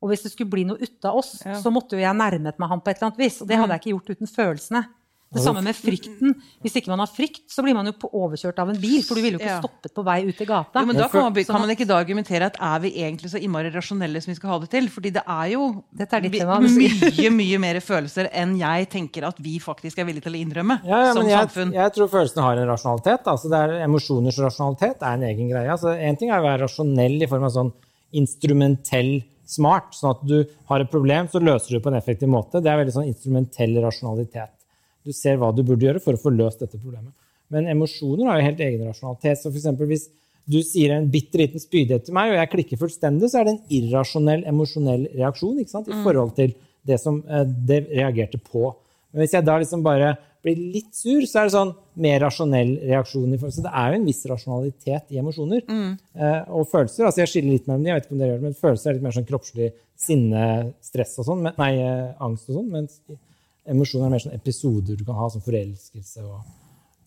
Og hvis det skulle bli noe ut av oss, Ja. så måtte jo jeg nærmet meg han på et eller annet vis. Og det hadde jeg ikke gjort uten følelsene. Det samme med frykten. Hvis ikke man har frykt, så blir man jo overkjørt av en bil. For du ville jo ikke Ja. stoppet på vei ut i gata. Jo, men da kan man, Sånn kan man ikke da argumentere at er vi egentlig så innmari rasjonelle som vi skal ha det til? Fordi det er jo Dette er ditt mye, mye mer følelser enn jeg tenker at vi faktisk er villige til å innrømme Ja, ja, som men jeg, samfunn. jeg tror følelsene har en rasjonalitet. Altså det er Emosjoners rasjonalitet er en egen greie. Altså en ting er å være rasjonell i form av sånn instrumentell smart. Sånn at du har et problem, så løser du det på en effektiv måte. Det er veldig sånn instrumentell rasjonalitet. Du ser hva du burde gjøre for å få løst dette problemet. Men emosjoner har jo helt egen rasjonalitet. Så eksempel hvis du sier en bitte liten spydighet til meg, og jeg klikker fullstendig, så er det en irrasjonell emosjonell reaksjon i forhold til det som eh, det reagerte på. Men hvis jeg da liksom bare blir litt sur, så er det sånn mer rasjonell reaksjon. Så det er jo en viss rasjonalitet i emosjoner. Eh, og følelser, altså jeg skiller litt mellom de, jeg vet ikke om dere gjør det, men følelser er litt mer sånn kroppslig sinne, stress og sånn. Nei, eh, angst og sånn, mens emosjoner er mer sånn episoder du kan ha, som forelskelse og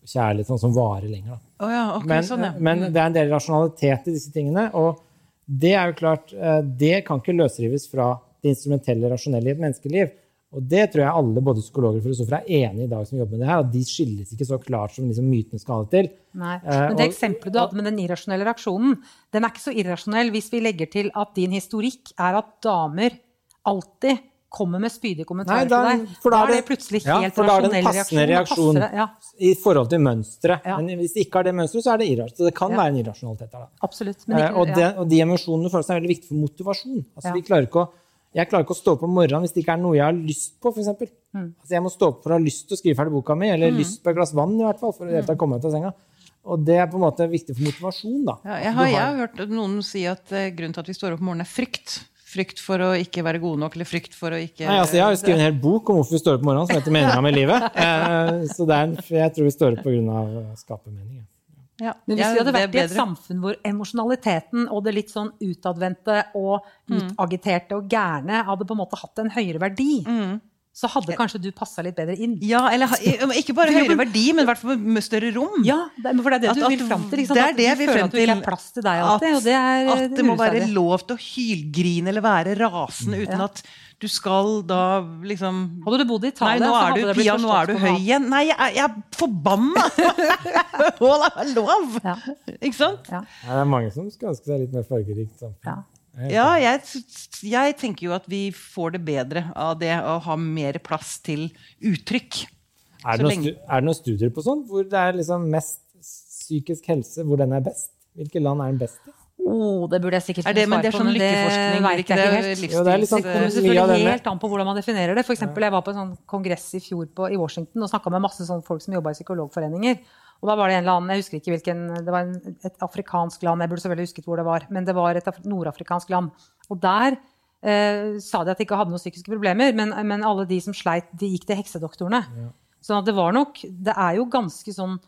kjærlighet sånn som varer lenger. Å ja, okay, Men, sånn, ja. men det er en del rasjonalitet i disse tingene. Og det er jo klart, eh, det kan ikke løsrives fra det instrumentelle, rasjonelle i et menneskeliv. Og det tror jeg alle både psykologer og filosofer er enige i i dag som jobber med det her, at de skilles ikke så klart som liksom mytene skal ha det til. Nei. Eh, Men det eksempelet du hadde med den irrasjonelle reaksjonen, den er ikke så irrasjonell hvis vi legger til at din historikk er at damer alltid kommer med spydige kommentarer Nei, da- til deg. for da da er er det- det plutselig Ja, helt for da er det en passende reaksjon. reaksjon. Det, Ja, I forhold til mønsteret. Ja. Men hvis det ikke har det mønsteret, så er det irrasjonelt. Så det kan Ja. være en irrasjonalitet der. da. absolutt. Men Eh, ikke, og, ja. det, og de emosjonene og følelsene er veldig viktige for motivasjon. Altså, Ja. vi klarer ikke å, jeg klarer ikke å stå opp om morgenen hvis det ikke er noe jeg har lyst på. Eksempel. Mm. altså, jeg må stå opp for å ha lyst til å skrive ferdig boka mi, eller lyst på et glass vann i hvert fall, for å mm. komme ut av senga. Og det er på en måte viktig for motivasjon. da. Ja, jeg, har, jeg har hørt noen si at eh, grunnen til at vi står opp om morgenen, er frykt. Frykt for å ikke være gode nok, eller frykt for å ikke Nei, altså, jeg har jo skrevet en hel bok om hvorfor vi står opp om morgenen, som heter 'Meninga med livet'. Eh, så det er en, jeg tror vi står opp pga. å skape mening. ja. Men hvis ja, vi hadde vært i et samfunn hvor emosjonaliteten og det litt sånn utadvendte og utagiterte og gærne hadde på en måte hatt en høyere verdi, så hadde kanskje du passa litt bedre inn. Ja, eller ikke bare høyere verdi, men i hvert fall med større rom. Ja, for det er det At- du vil fram til. Liksom, det er det jeg vil føler frem at du ikke til. er plass til deg alltid. og det er, at det må være lov til å hylgrine eller være rasende uten Ja. at du skal da liksom Hadde du bodd i Nei, Italia, nå så er hadde du det blitt Pia, nå er du høy igjen. Nei, jeg, jeg er forbanna! Det er lov! Ja. Ikke sant? Ja. Det er mange som skal ønske seg litt mer fargerikt samfunn. Ja. Ja, jeg, jeg tenker jo at vi får det bedre av det å ha mer plass til uttrykk. Er det, noen er det noen studier på sånt, hvor det er liksom mest psykisk helse, hvor den er best? Hvilke land er den best i? Oh, det burde jeg sikkert Er på, men det er sånn men lykkeforskning, vet ikke jeg det? ikke helt. Jo, det sånn- Det kommer selvfølgelig helt an på hvordan man definerer det. For eksempel, jeg var på en sånn kongress i fjor på, i Washington og snakka med masse sånn folk som jobba i psykologforeninger. Og da var det en eller annen, jeg husker ikke hvilken, det var en, et afrikansk land, jeg burde så veldig husket hvor det var, men det var et nordafrikansk land. Og der eh, sa de at de ikke hadde noen psykiske problemer, men, men alle de som sleit, de gikk til heksedoktorene. Sånn at det var nok Det er jo ganske sånn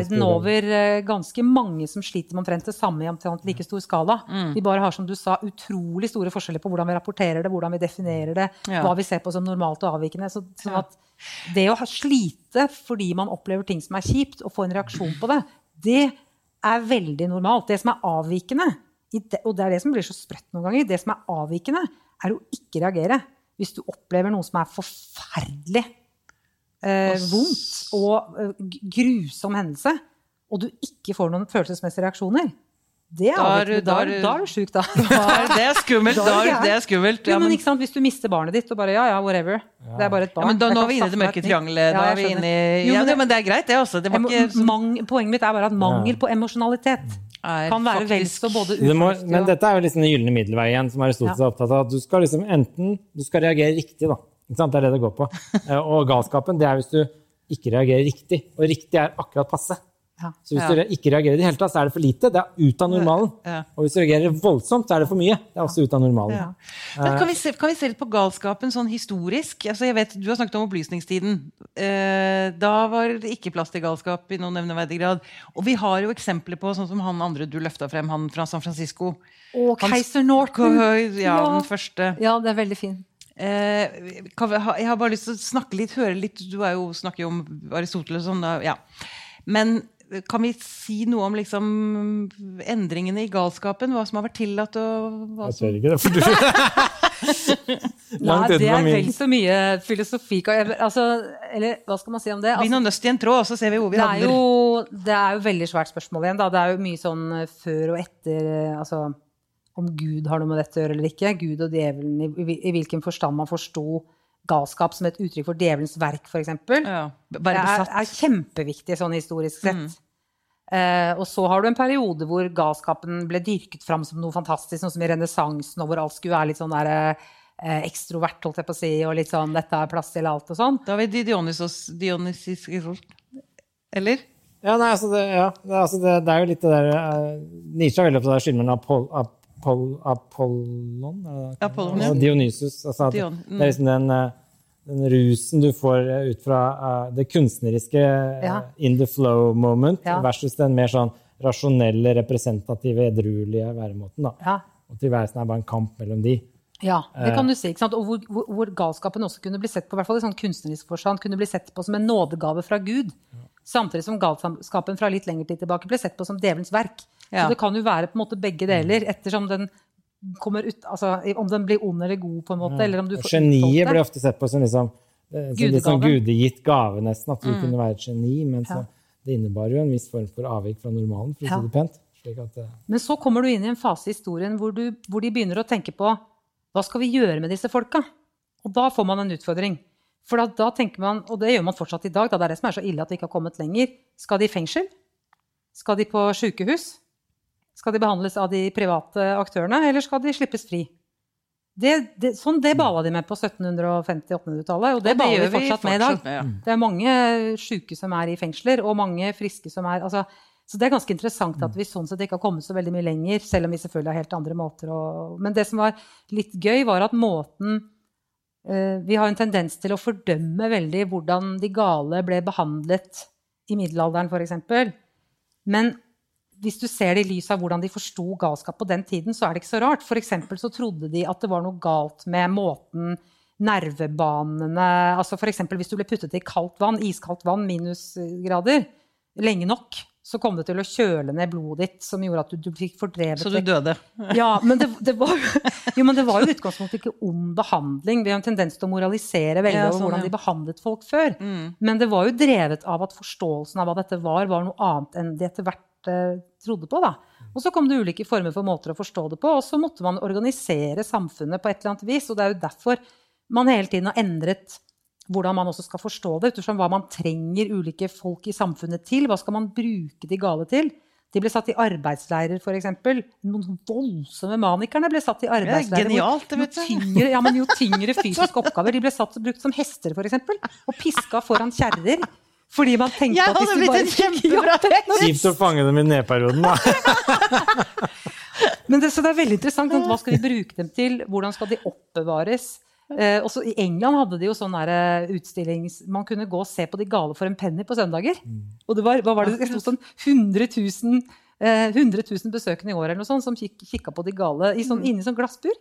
verden over eh, ganske mange som sliter med omtrent det samme i omtrent like stor skala. Mm. Vi bare har som du sa, utrolig store forskjeller på hvordan vi rapporterer det, hvordan vi definerer det, Ja. hva vi ser på som normalt og avvikende. Så, sånn at det å ha- slite fordi man opplever ting som er kjipt, og få en reaksjon på det, det er veldig normalt. Det som er avvikende, og det er det som blir så sprøtt noen ganger, det som er avvikende, er å ikke reagere. Hvis du opplever noe som er forferdelig eh, vondt og eh, grusom hendelse, og du ikke får noen følelsesmessige reaksjoner, det er Da er du- Da, da er du- du- da sjuk, da. Det er skummelt. Da Da er er, det er skummelt. Ja, men ikke sant? Hvis du mister barnet ditt og bare ja, ja, whatever. Det er bare et ja, men da, nå er vi inne i det mørke triangelet. Ja, er i Jo, ja, men det, men det er greit, det også. Det var ikke mang, poenget mitt er bare at mangel på emosjonalitet kan være vel så både Det må, men dette er jo liksom den gylne middelveien som Aristoteles er opptatt av. at Du skal liksom enten du skal reagere riktig, da. Ikke sant? Det er det det går på. Eh, Og galskapen det er hvis du ikke reagerer riktig. Og riktig er akkurat passe. Ja. Så hvis Ja. du ikke reagerer i det hele tatt, så er det for lite. Det er ut av normalen. Ja. Og hvis du reagerer voldsomt, så er det for mye. Det er også ut av normalen. Ja. Kan, vi se, kan vi se litt på galskapen sånn historisk? Altså jeg vet, Du har snakket om opplysningstiden. Eh, da var det ikke plass til galskap i noen nevneverdig grad. Og vi har jo eksempler på sånn som han andre du løfta frem, han fra San Francisco. Og Keiser Norton. Ja, Ja. den første. Ja, det er veldig fin. Eh, kan vi ha, jeg har bare lyst til å snakke litt, høre litt Du er jo, snakker jo om Aristoteles og sånn. Ja. Men eh, kan vi si noe om liksom endringene i galskapen? Hva som har vært tillatt og hva Jeg ser ikke det, for du Nei, det er vel så mye filosofi altså, Eller hva skal man si om det? Begynn Altså, å nøste i en tråd, så ser vi hvor vi det, er havner. jo, det er jo veldig svært spørsmål igjen. Da. Det er jo mye sånn før og etter eh, altså, Om Gud har noe med dette å gjøre eller ikke. Gud og djevelen, i, i, hvilken forstand man forsto galskap som et uttrykk for djevelens verk, f.eks. Ja, Det er, er kjempeviktig sånn historisk sett. Mm. Uh, og så har du en periode hvor galskapen ble dyrket fram som noe fantastisk, noe som i renessansen, og hvor alt skulle være litt sånn der, uh, ekstrovert, holdt jeg på å si, og litt sånn 'dette er plass til alt' og sånn. Da har vi Dionysos, Dionysis Eller? Ja, nei, altså det, ja, det, altså det, det er jo litt det der uh, Nietzsche er veldig opptatt av skille mellom Apoll, Apoll, Apollon? Apollon, ja. Dionysus. Altså at Dion- mm. Det er liksom den, eh, den rusen du får eh, ut fra eh, det kunstneriske Ja. in the flow moment, Ja. versus den mer sånn rasjonelle, representative, edruelige væremåten. da. Ja. Og tilværelsen er bare en kamp mellom de. Ja, det kan du si. Og hvor, hvor, hvor galskapen også kunne bli sett på, i hvert fall i sånn kunstnerisk forstand, kunne bli sett på som en nådegave fra Gud. Samtidig som galskapen fra litt lengre tid tilbake ble sett på som djevelens verk. Ja. Så det kan jo være på en måte begge deler, ettersom den kommer ut altså, Om den blir ond eller god, på en måte. Eller om du får Geniet blir ofte sett på som liksom, eh, litt sånn gudegitt gave, nesten. At du kunne være et geni. Men så, Ja. det innebar jo en viss form for avvik fra normalen, for å Ja. si det pent. Slik at, uh... Men så kommer du inn i en fase i historien hvor, du, hvor de begynner å tenke på hva skal vi gjøre med disse folka? Og da får man en utfordring. For da, da tenker man, og det gjør man fortsatt i dag, da det er det som er så ille at vi ikke har kommet lenger. Skal de i fengsel? Skal de på sykehus? Skal de behandles av de private aktørene, eller skal de slippes fri? Det, det, sånn det bala de med på 1750-1800-tallet, og det, baler vi fortsatt med i dag. ja. Det er mange syke som er i fengsler, og mange friske som er altså, Så det er ganske interessant at vi sånn sett ikke har kommet så veldig mye lenger, selv om vi selvfølgelig har helt andre måter å Men det som var litt gøy, var at måten eh, Vi har en tendens til å fordømme veldig hvordan de gale ble behandlet i middelalderen, f.eks. Men hvis du ser det i lys av hvordan de forsto galskap på den tiden, så er det ikke så rart. For så trodde de at det var noe galt med måten nervebanene altså eksempel Hvis du ble puttet i kaldt vann, iskaldt vann, minusgrader, lenge nok, så kom det til å kjøle ned blodet ditt, som gjorde at du, du fikk fordrevet Så du døde. ja, men det, det, var, jo, men det var jo i utgangspunktet ikke om behandling. Vi har en tendens til å moralisere veldig Ja, over sånn, hvordan ja. de behandlet folk før. Mm. Men det var jo drevet av at forståelsen av hva dette var, var noe annet enn de etter hvert eh, trodde på. Da. Og så kom det ulike former for måter å forstå det på, og så måtte man organisere samfunnet på et eller annet vis. Og det er jo derfor man hele tiden har endret hvordan man også skal forstå det, utenfor hva man trenger ulike folk i samfunnet til. Hva skal man bruke de gale til? De ble satt i arbeidsleirer, f.eks. Noen voldsomme manikerne ble satt i arbeidsleirer. hvor genialt, det jo vet du. Tyngre, ja, men jo tyngre fysiske oppgaver. De ble satt og brukt som hester, f.eks. Og piska foran kjerrer. Fordi man tenkte at hvis du bare fikk hest! Kjipt å fange dem i nedperioden, da. Men det, så det er veldig interessant. Hva skal vi bruke dem til? Hvordan skal de oppbevares? Eh, også I England hadde de jo sånn eh, utstillings... Man kunne gå og se på de gale for en penny på søndager. Og det var, hva var det, det sto sånn? 100 000, eh, 100 000 besøkende i år eller noe sånt, som kik, kikka på de gale i sånn, inni sånn glassbur.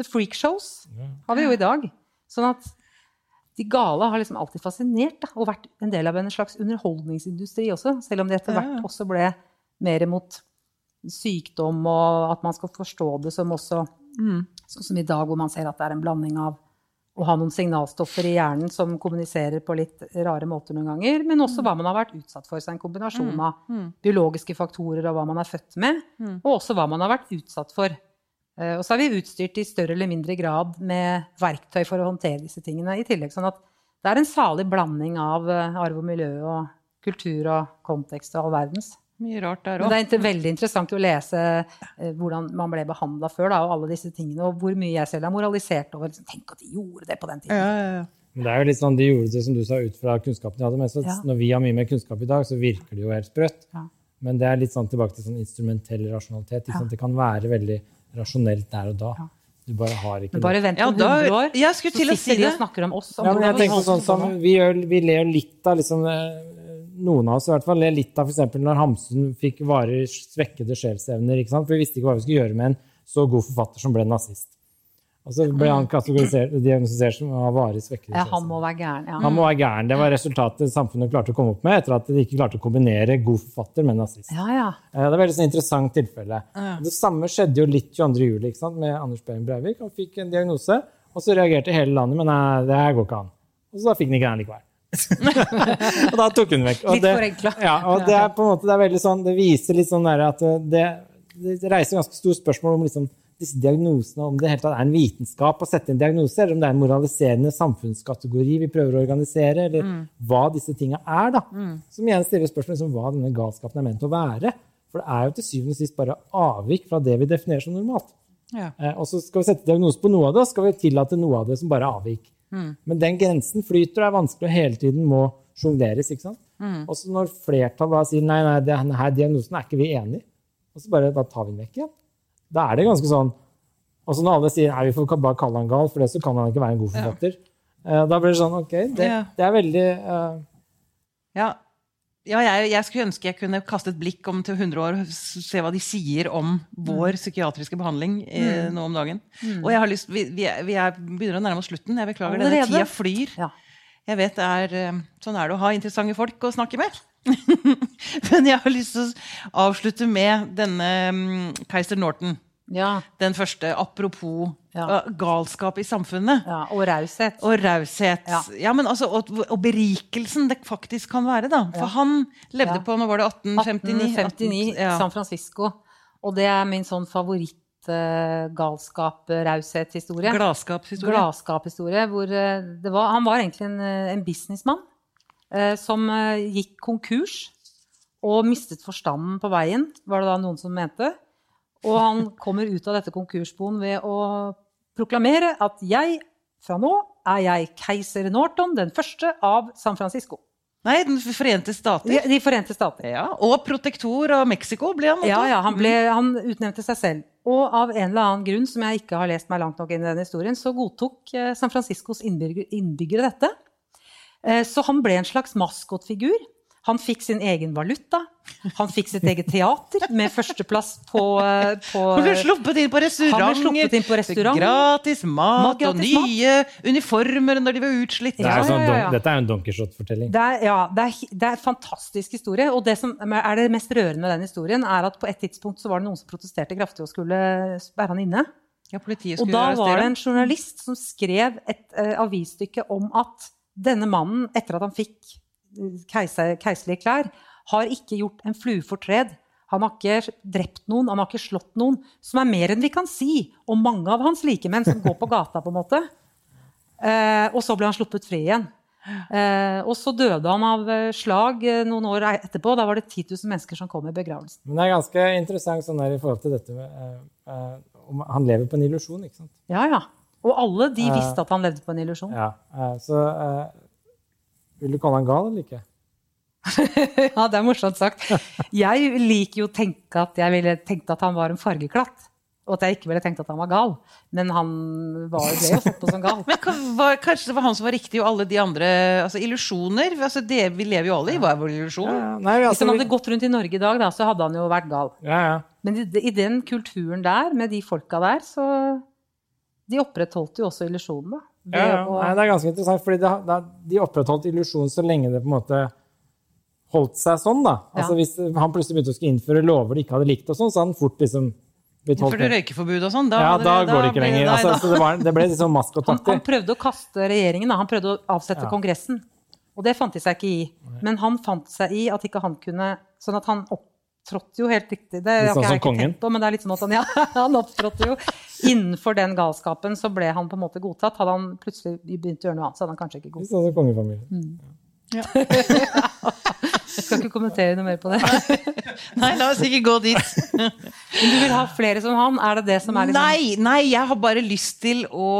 The freak shows har vi jo i dag. Sånn at de gale har liksom alltid fascinert da, og vært en del av en slags underholdningsindustri også, selv om de etter hvert også ble mer mot sykdom, og at man skal forstå det som også Mm. Sånn som i dag, hvor man ser at det er en blanding av å ha noen signalstoffer i hjernen som kommuniserer på litt rare måter noen ganger, men også hva man har vært utsatt for. Så en kombinasjon av Mm. biologiske faktorer og hva man er født med, Mm. og også hva man har vært utsatt for. Eh, Og så er vi utstyrt i større eller mindre grad med verktøy for å håndtere disse tingene i tillegg. Sånn at det er en salig blanding av eh, arv og miljø og kultur og kontekst og all verdens. Mye rart der Men det er ikke veldig interessant å lese eh, hvordan man ble behandla før, da, og alle disse tingene, og hvor mye jeg selv har moralisert over. Liksom, Tenk at de gjorde det på den tiden. Ja, ja, ja. Det er jo litt sånn, De gjorde det som du sa, ut fra kunnskapen de hadde. Men så, Ja. når vi har mye mer kunnskap i dag, så virker det jo helt sprøtt. Ja. Men det er litt sånn tilbake til sånn instrumentell rasjonalitet. Det kan være veldig rasjonelt der og da. Ja. Du bare har ikke bare vent Ja, om da- 100 år, jeg skulle så til å sitter si de og snakker om oss. Om Ja, men jeg tenker sånn sånn, vi, gjør, vi ler litt av liksom, eh, Noen av oss i hvert fall ler litt av eksempel når Hamsun fikk varig svekkede sjelsevner. ikke sant? For vi visste ikke hva vi skulle gjøre med en så god forfatter som ble nazist. Og så ble han kategorisert- som å ha varig svekkede ja, Han må være gæren. Ja. Han må være gæren. Det var resultatet samfunnet klarte å komme opp med etter at de ikke klarte å kombinere god forfatter med nazist. ja, ja. Eh, Det er et veldig sånn interessant tilfelle. Det samme skjedde jo litt 22. juli ikke sant? med Anders Behring Breivik. Han fikk en diagnose, og så reagerte hele landet men nei, det her går ikke an. Og så da fikk han ikke den likevel. og da tok hun vekk. Og Litt det, forenkla. ja, og det er på en måte, det er veldig sånn, det viser litt sånn der at det, det reiser ganske store spørsmål om liksom, disse diagnosene, om det helt tatt er en vitenskap å sette inn diagnose, eller om det er en moraliserende samfunnskategori vi prøver å organisere, eller hva disse tinga er. da. Som igjen stiller spørsmål liksom, hva denne galskapen er ment å være. For det er jo til syvende og sist bare avvik fra det vi definerer som normalt. Ja. Eh, og så skal vi sette diagnose på noe av det, og skal vi tillate noe av det som bare er avvik. Men den grensen flyter og er vanskelig og hele tiden må sjongleres. ikke sant? Og så når flertallet da sier nei, nei, denne diagnosen er ikke vi enig i, og så bare da tar vi den vekk igjen, da er det ganske sånn Og så når alle sier nei, vi får bare kalle han gal, for det så kan han ikke være en god forfatter, Ja. da blir det sånn ok, det, det er veldig uh... Ja, ja jeg, jeg skulle ønske jeg kunne kaste et blikk om til 100 år se hva de sier om vår psykiatriske behandling eh, nå om dagen. Og jeg har lyst, vi, vi, er, vi er, begynner å nærme oss slutten. Jeg beklager, denne tida flyr. Ja. Jeg vet det er, eh, Sånn er det å ha interessante folk å snakke med. Men jeg har lyst til å avslutte med denne mm, keiser Norton. Ja, Den første, apropos Ja. galskap i samfunnet. ja, og raushet. Og raushet. Ja. Ja. men altså, og, og berikelsen det faktisk kan være, da. For han levde på nå var det 1859? 1859, ja. San Francisco. Og det er min sånn favoritt uh, galskap-raushet-historie. Gladskapshistorie. Gladskap-historie. Hvor eh, det var, han var egentlig en, eh, en businessmann eh, som eh, gikk konkurs og mistet forstanden på veien, var det da noen som mente. Og han kommer ut av dette konkursboen ved å proklamere at jeg, fra nå er jeg keiser Norton, den første av San Francisco. Nei, Den forente stater. De, de Forente stater. Ja, Og protektor av Mexico ble han. Ja, ja, han, ble, han utnevnte seg selv. Og av en eller annen grunn, som jeg ikke har lest meg langt nok inn i denne historien, så godtok eh, San Franciscos innbygger, innbyggere dette. Eh, så han ble en slags maskotfigur. Han fikk sin egen valuta. Han fikk sitt eget teater med førsteplass på, eh, på Han ble sluppet inn på restauranter. Han ble sluppet inn på restaurant. Gratis mat, Mat, gratis og nye uniformer når de var utslitt. Det er sånn, ja, ja. Dette er jo en Don Quijote-fortelling. Det er, ja, det er, det er en fantastisk historie. Og det som er det mest rørende med den historien, er at på et tidspunkt så var det noen som protesterte kraftig og skulle være han inne. Ja, Og da var det en journalist som skrev et uh, avisstykke om at denne mannen, etter at han fikk keiser, keiserlige klær, har ikke gjort en flue fortred. Han har ikke drept noen, han har ikke slått noen. Som er mer enn vi kan si om mange av hans likemenn som går på gata, på en måte. Eh, og så ble han sluppet fri igjen. Eh, og så døde han av eh, slag eh, noen år etterpå. Da var det 10 000 mennesker som kom i begravelsen. Men det er ganske interessant sånn der i forhold til dette med eh, eh, om Han lever på en illusjon, ikke sant? Ja, ja. Og alle de visste at han levde på en illusjon. Ja, så Vil du kalle han gal eller ikke? Ja, det er morsomt sagt. Jeg liker jo å tenke at jeg ville tenkt at han var en fargeklatt. Og at jeg ikke ville tenkt at han var gal. Men han var, jo sett på som gal. Men kan- kanskje det var han som var riktig, og alle de andre altså Illusjoner. Altså det vi lever jo alle i, hva er vår illusjon? Ja, ja. Nei, Hvis altså, han hadde gått rundt i Norge i dag, da, så hadde han jo vært gal. ja, ja. Men i, i den kulturen der, med de folka der, så De opprettholdt jo også illusjonen, da. Ja, ja. Nei, det er ganske interessant, fordi det, det, de opprettholdt illusjonen så lenge det på en måte holdt seg sånn. da. Altså Ja. Hvis han plutselig begynte å skulle innføre lover de ikke hadde likt, og sånn, så hadde han fort liksom blitt holdt For det røykeforbud og sånn? Da, Ja, da går det ikke lenger. nei, Altså, det, var, det ble liksom han, maskotaktig. han prøvde å kaste regjeringen, da. han prøvde å avsette Ja. Kongressen. Og det fant de seg ikke i. Men han fant seg i at ikke han kunne Sånn at han opptrådte jo helt riktig. Det Litt sånn som kongen? på, men det er litt sånn at han, ja, han opptrådte jo innenfor den galskapen, så ble han på en måte godtatt. Hadde han plutselig begynt å gjøre noe annet, så hadde han kanskje ikke godtatt. Sånn som kongefamilien. Jeg skal ikke kommentere noe mer på det. Nei, la oss ikke gå dit. Men du vil ha flere som han? Er det det som er liksom Nei, nei, jeg har bare lyst til å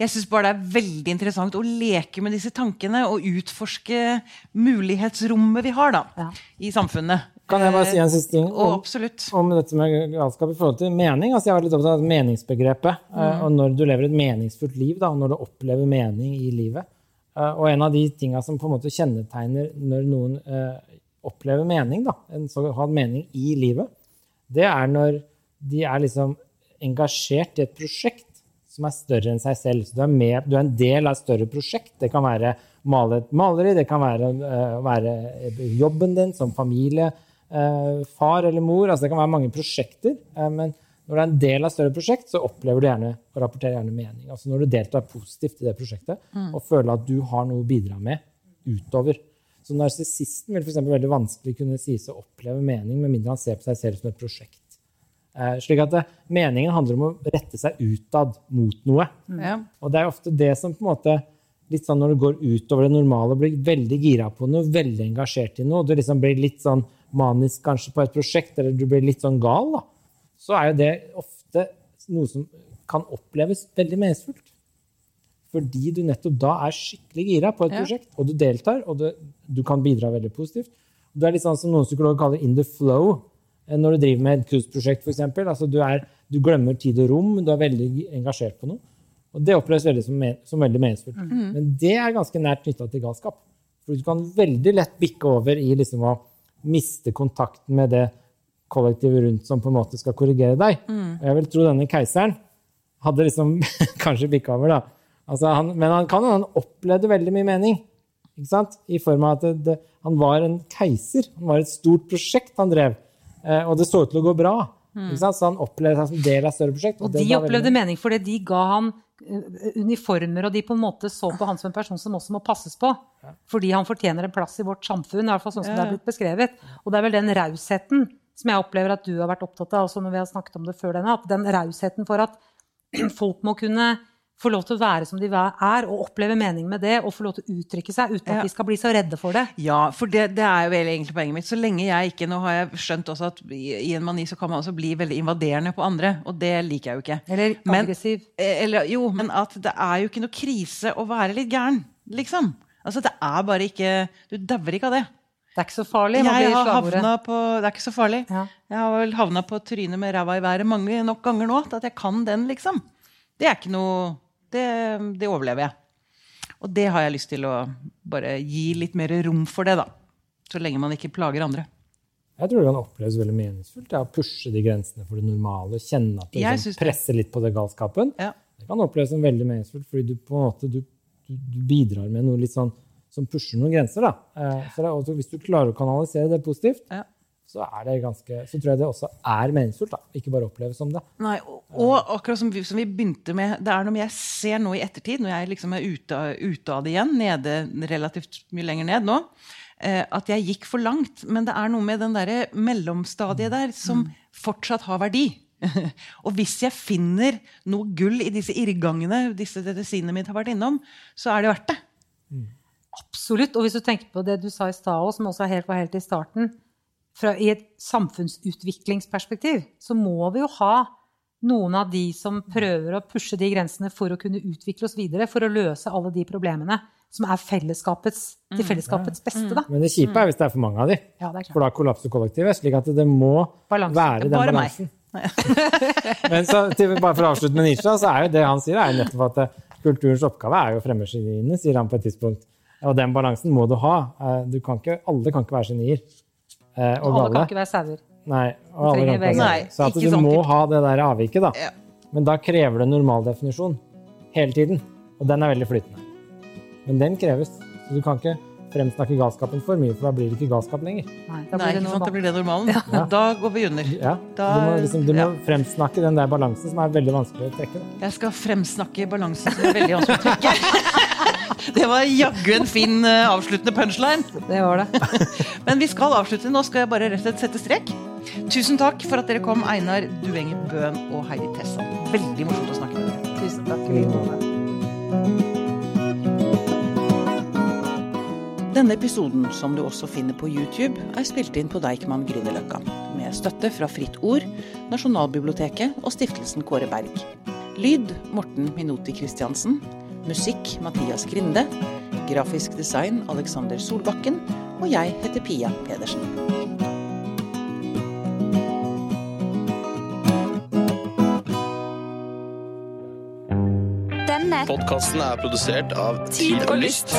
Jeg syns bare det er veldig interessant å leke med disse tankene og utforske mulighetsrommet vi har da, Ja. i samfunnet. Kan jeg bare si en siste ting? Om- oh, om dette med galskap i forhold til mening. Altså jeg vært litt opptatt av meningsbegrepet. Mm. Og når du lever et meningsfullt liv, da, og når du opplever mening i livet. Eh, Og en av de tinga som på en måte kjennetegner når noen eh, opplever mening, da, en såkalt mening i livet, det er når de er liksom engasjert i et prosjekt som er større enn seg selv. Så du er, med, du er en del av et større prosjekt. Det kan være male et maleri, det kan være, eh, være jobben din som familie, eh, far eller mor. altså Det kan være mange prosjekter. eh, men når du er en del av et større prosjekt, så opplever du gjerne og rapporterer gjerne mening. Altså når du deltar positivt i det prosjektet og føler at du har noe å bidra med utover. Så narsissisten vil for veldig vanskelig kunne sies å oppleve mening, med mindre han ser på seg selv som et prosjekt. Eh, slik at det, Meningen handler om å rette seg utad mot noe. Ja. Og det er ofte det som på en måte litt sånn når du går utover det normale, blir veldig gira på noe, veldig engasjert i noe, og du liksom blir litt sånn manisk kanskje på et prosjekt, eller du blir litt sånn gal, da, så er jo det ofte noe som kan oppleves veldig meningsfullt. Fordi du nettopp da er skikkelig gira på et Ja. prosjekt, og du deltar, og du, du kan bidra veldig positivt. Du er litt sånn som noen psykologer kaller 'in the flow'. eh, Når du driver med et kunstprosjekt, f.eks. Altså du, er- du glemmer tid og rom, du er veldig engasjert på noe. Og det oppleves veldig som, som veldig meningsfullt. Men det er ganske nært knytta til galskap. For du kan veldig lett bikke over i liksom å miste kontakten med det kollektivet rundt som på en måte skal korrigere deg. Og jeg vil tro denne keiseren hadde liksom kanskje bikka over, da. Altså han, men han kan jo han opplevde veldig mye mening. Ikke sant? I form av at det, det, han var en keiser. Han var et stort prosjekt han drev. Eh, og det så ut til å gå bra. Sant? Så han opplevde seg som del av et større prosjekt. Og og de veldig- opplevde mening fordi de ga han eh, uniformer, og de på en måte så på han som en person som også må passes på. Fordi han fortjener en plass i vårt samfunn, i hvert fall sånn som det er blitt beskrevet. Og det er vel den rausheten som jeg opplever at du har vært opptatt av, også når vi har snakket om det før denne, at den rausheten for at folk må kunne få lov til å være som de er, og oppleve mening med det, og få lov til å uttrykke seg uten Ja. at de skal bli så redde for det. Ja, for det, det er jo vel egentlig poenget mitt. Så lenge jeg ikke Nå har jeg skjønt også at i, en mani så kan man også bli veldig invaderende på andre, og det liker jeg jo ikke. Eller aggressiv. Men, Eller, jo, men at det er jo ikke noe krise å være litt gæren, liksom. Altså, det er bare ikke Du dauer ikke av det. Det er ikke så farlig. Jeg har havna på Det er ikke så farlig. Ja. Jeg har vel havna på trynet med ræva i været mange nok ganger nå at jeg kan den, liksom. Det er ikke noe Det, det overlever jeg. Og det har jeg lyst til å bare gi litt mer rom for det, da. Så lenge man ikke plager andre. Jeg tror det kan oppleves veldig meningsfullt ja, å pushe de grensene for det normale. Kjenne at du liksom, presser litt på det galskapen. Ja. Det kan oppleves som veldig meningsfullt, fordi du på en måte du, du, bidrar med noe litt sånn som pusher noen grenser. Da. Eh, så det, hvis du klarer å kanalisere det positivt, Ja. Så, er det ganske, så tror jeg det også er meningsfullt. Da. Ikke bare oppleves som det. Nei, og, og akkurat som vi, som vi begynte med Det er noe jeg ser nå i ettertid, når jeg liksom er ute, ute av det igjen, nede relativt mye lenger ned nå, eh, at jeg gikk for langt. Men det er noe med den derre mellomstadiet der som fortsatt har verdi. og hvis jeg finner noe gull i disse irrgangene disse medisinene mine har vært innom, så er det verdt det. Absolutt. Og hvis du tenker på det du sa i stad, som også helt, var helt i starten fra, I et samfunnsutviklingsperspektiv så må vi jo ha noen av de som prøver å pushe de grensene for å kunne utvikle oss videre, for å løse alle de problemene som er fellesskapets, til fellesskapets beste. Da. Men det kjipe er hvis det er for mange av de. Ja, det er For da kollapser kollektivet. slik at det må balansen. være den Bare balansen. Men så, til, bare for å avslutte med Nisha, så er jo det han sier, er nettopp at eh, kulturens oppgave er jo å fremme geniene, sier han på et tidspunkt. Og den balansen må du ha. Eh, Du kan ikke, alle kan ikke være genier. Eh, Og Alle kan ikke være sauer. Nei, og alle kan ikke være Nei. Så at du sånn må ha det der avviket, da. Ja. Men da krever det normaldefinisjon hele tiden. Og den er veldig flytende. Men den kreves. Så du kan ikke fremsnakke galskapen for mye, for da blir det ikke galskap lenger. Nei, da Nei, blir det ikke sant? Da blir det normalen. Da går vi under. Ja, Da- du må, liksom, du må fremsnakke den der balansen som er veldig vanskelig å trekke. Da. Jeg skal fremsnakke balansen som er veldig vanskelig å trekke. Det var jaggu en fin eh, avsluttende punchline. Det var det. Men vi skal avslutte. Nå skal jeg bare rett og slett sette strek. Tusen takk for at dere kom, Einar Duenger Bøhn og Heidi Tessa. Veldig morsomt å snakke med dere. Tusen takk. i like. Denne episoden, som du også finner på YouTube, er spilt inn på Deichman Grünerløkka. Med støtte fra Fritt Ord, Nasjonalbiblioteket og stiftelsen Kåre Berg. Lyd Morten Minoti Christiansen. Musikk Mathias Grinde. Grafisk design Alexander Solbakken. Og jeg heter Pia Pedersen. Denne Podkasten er produsert av Tid og Lyst.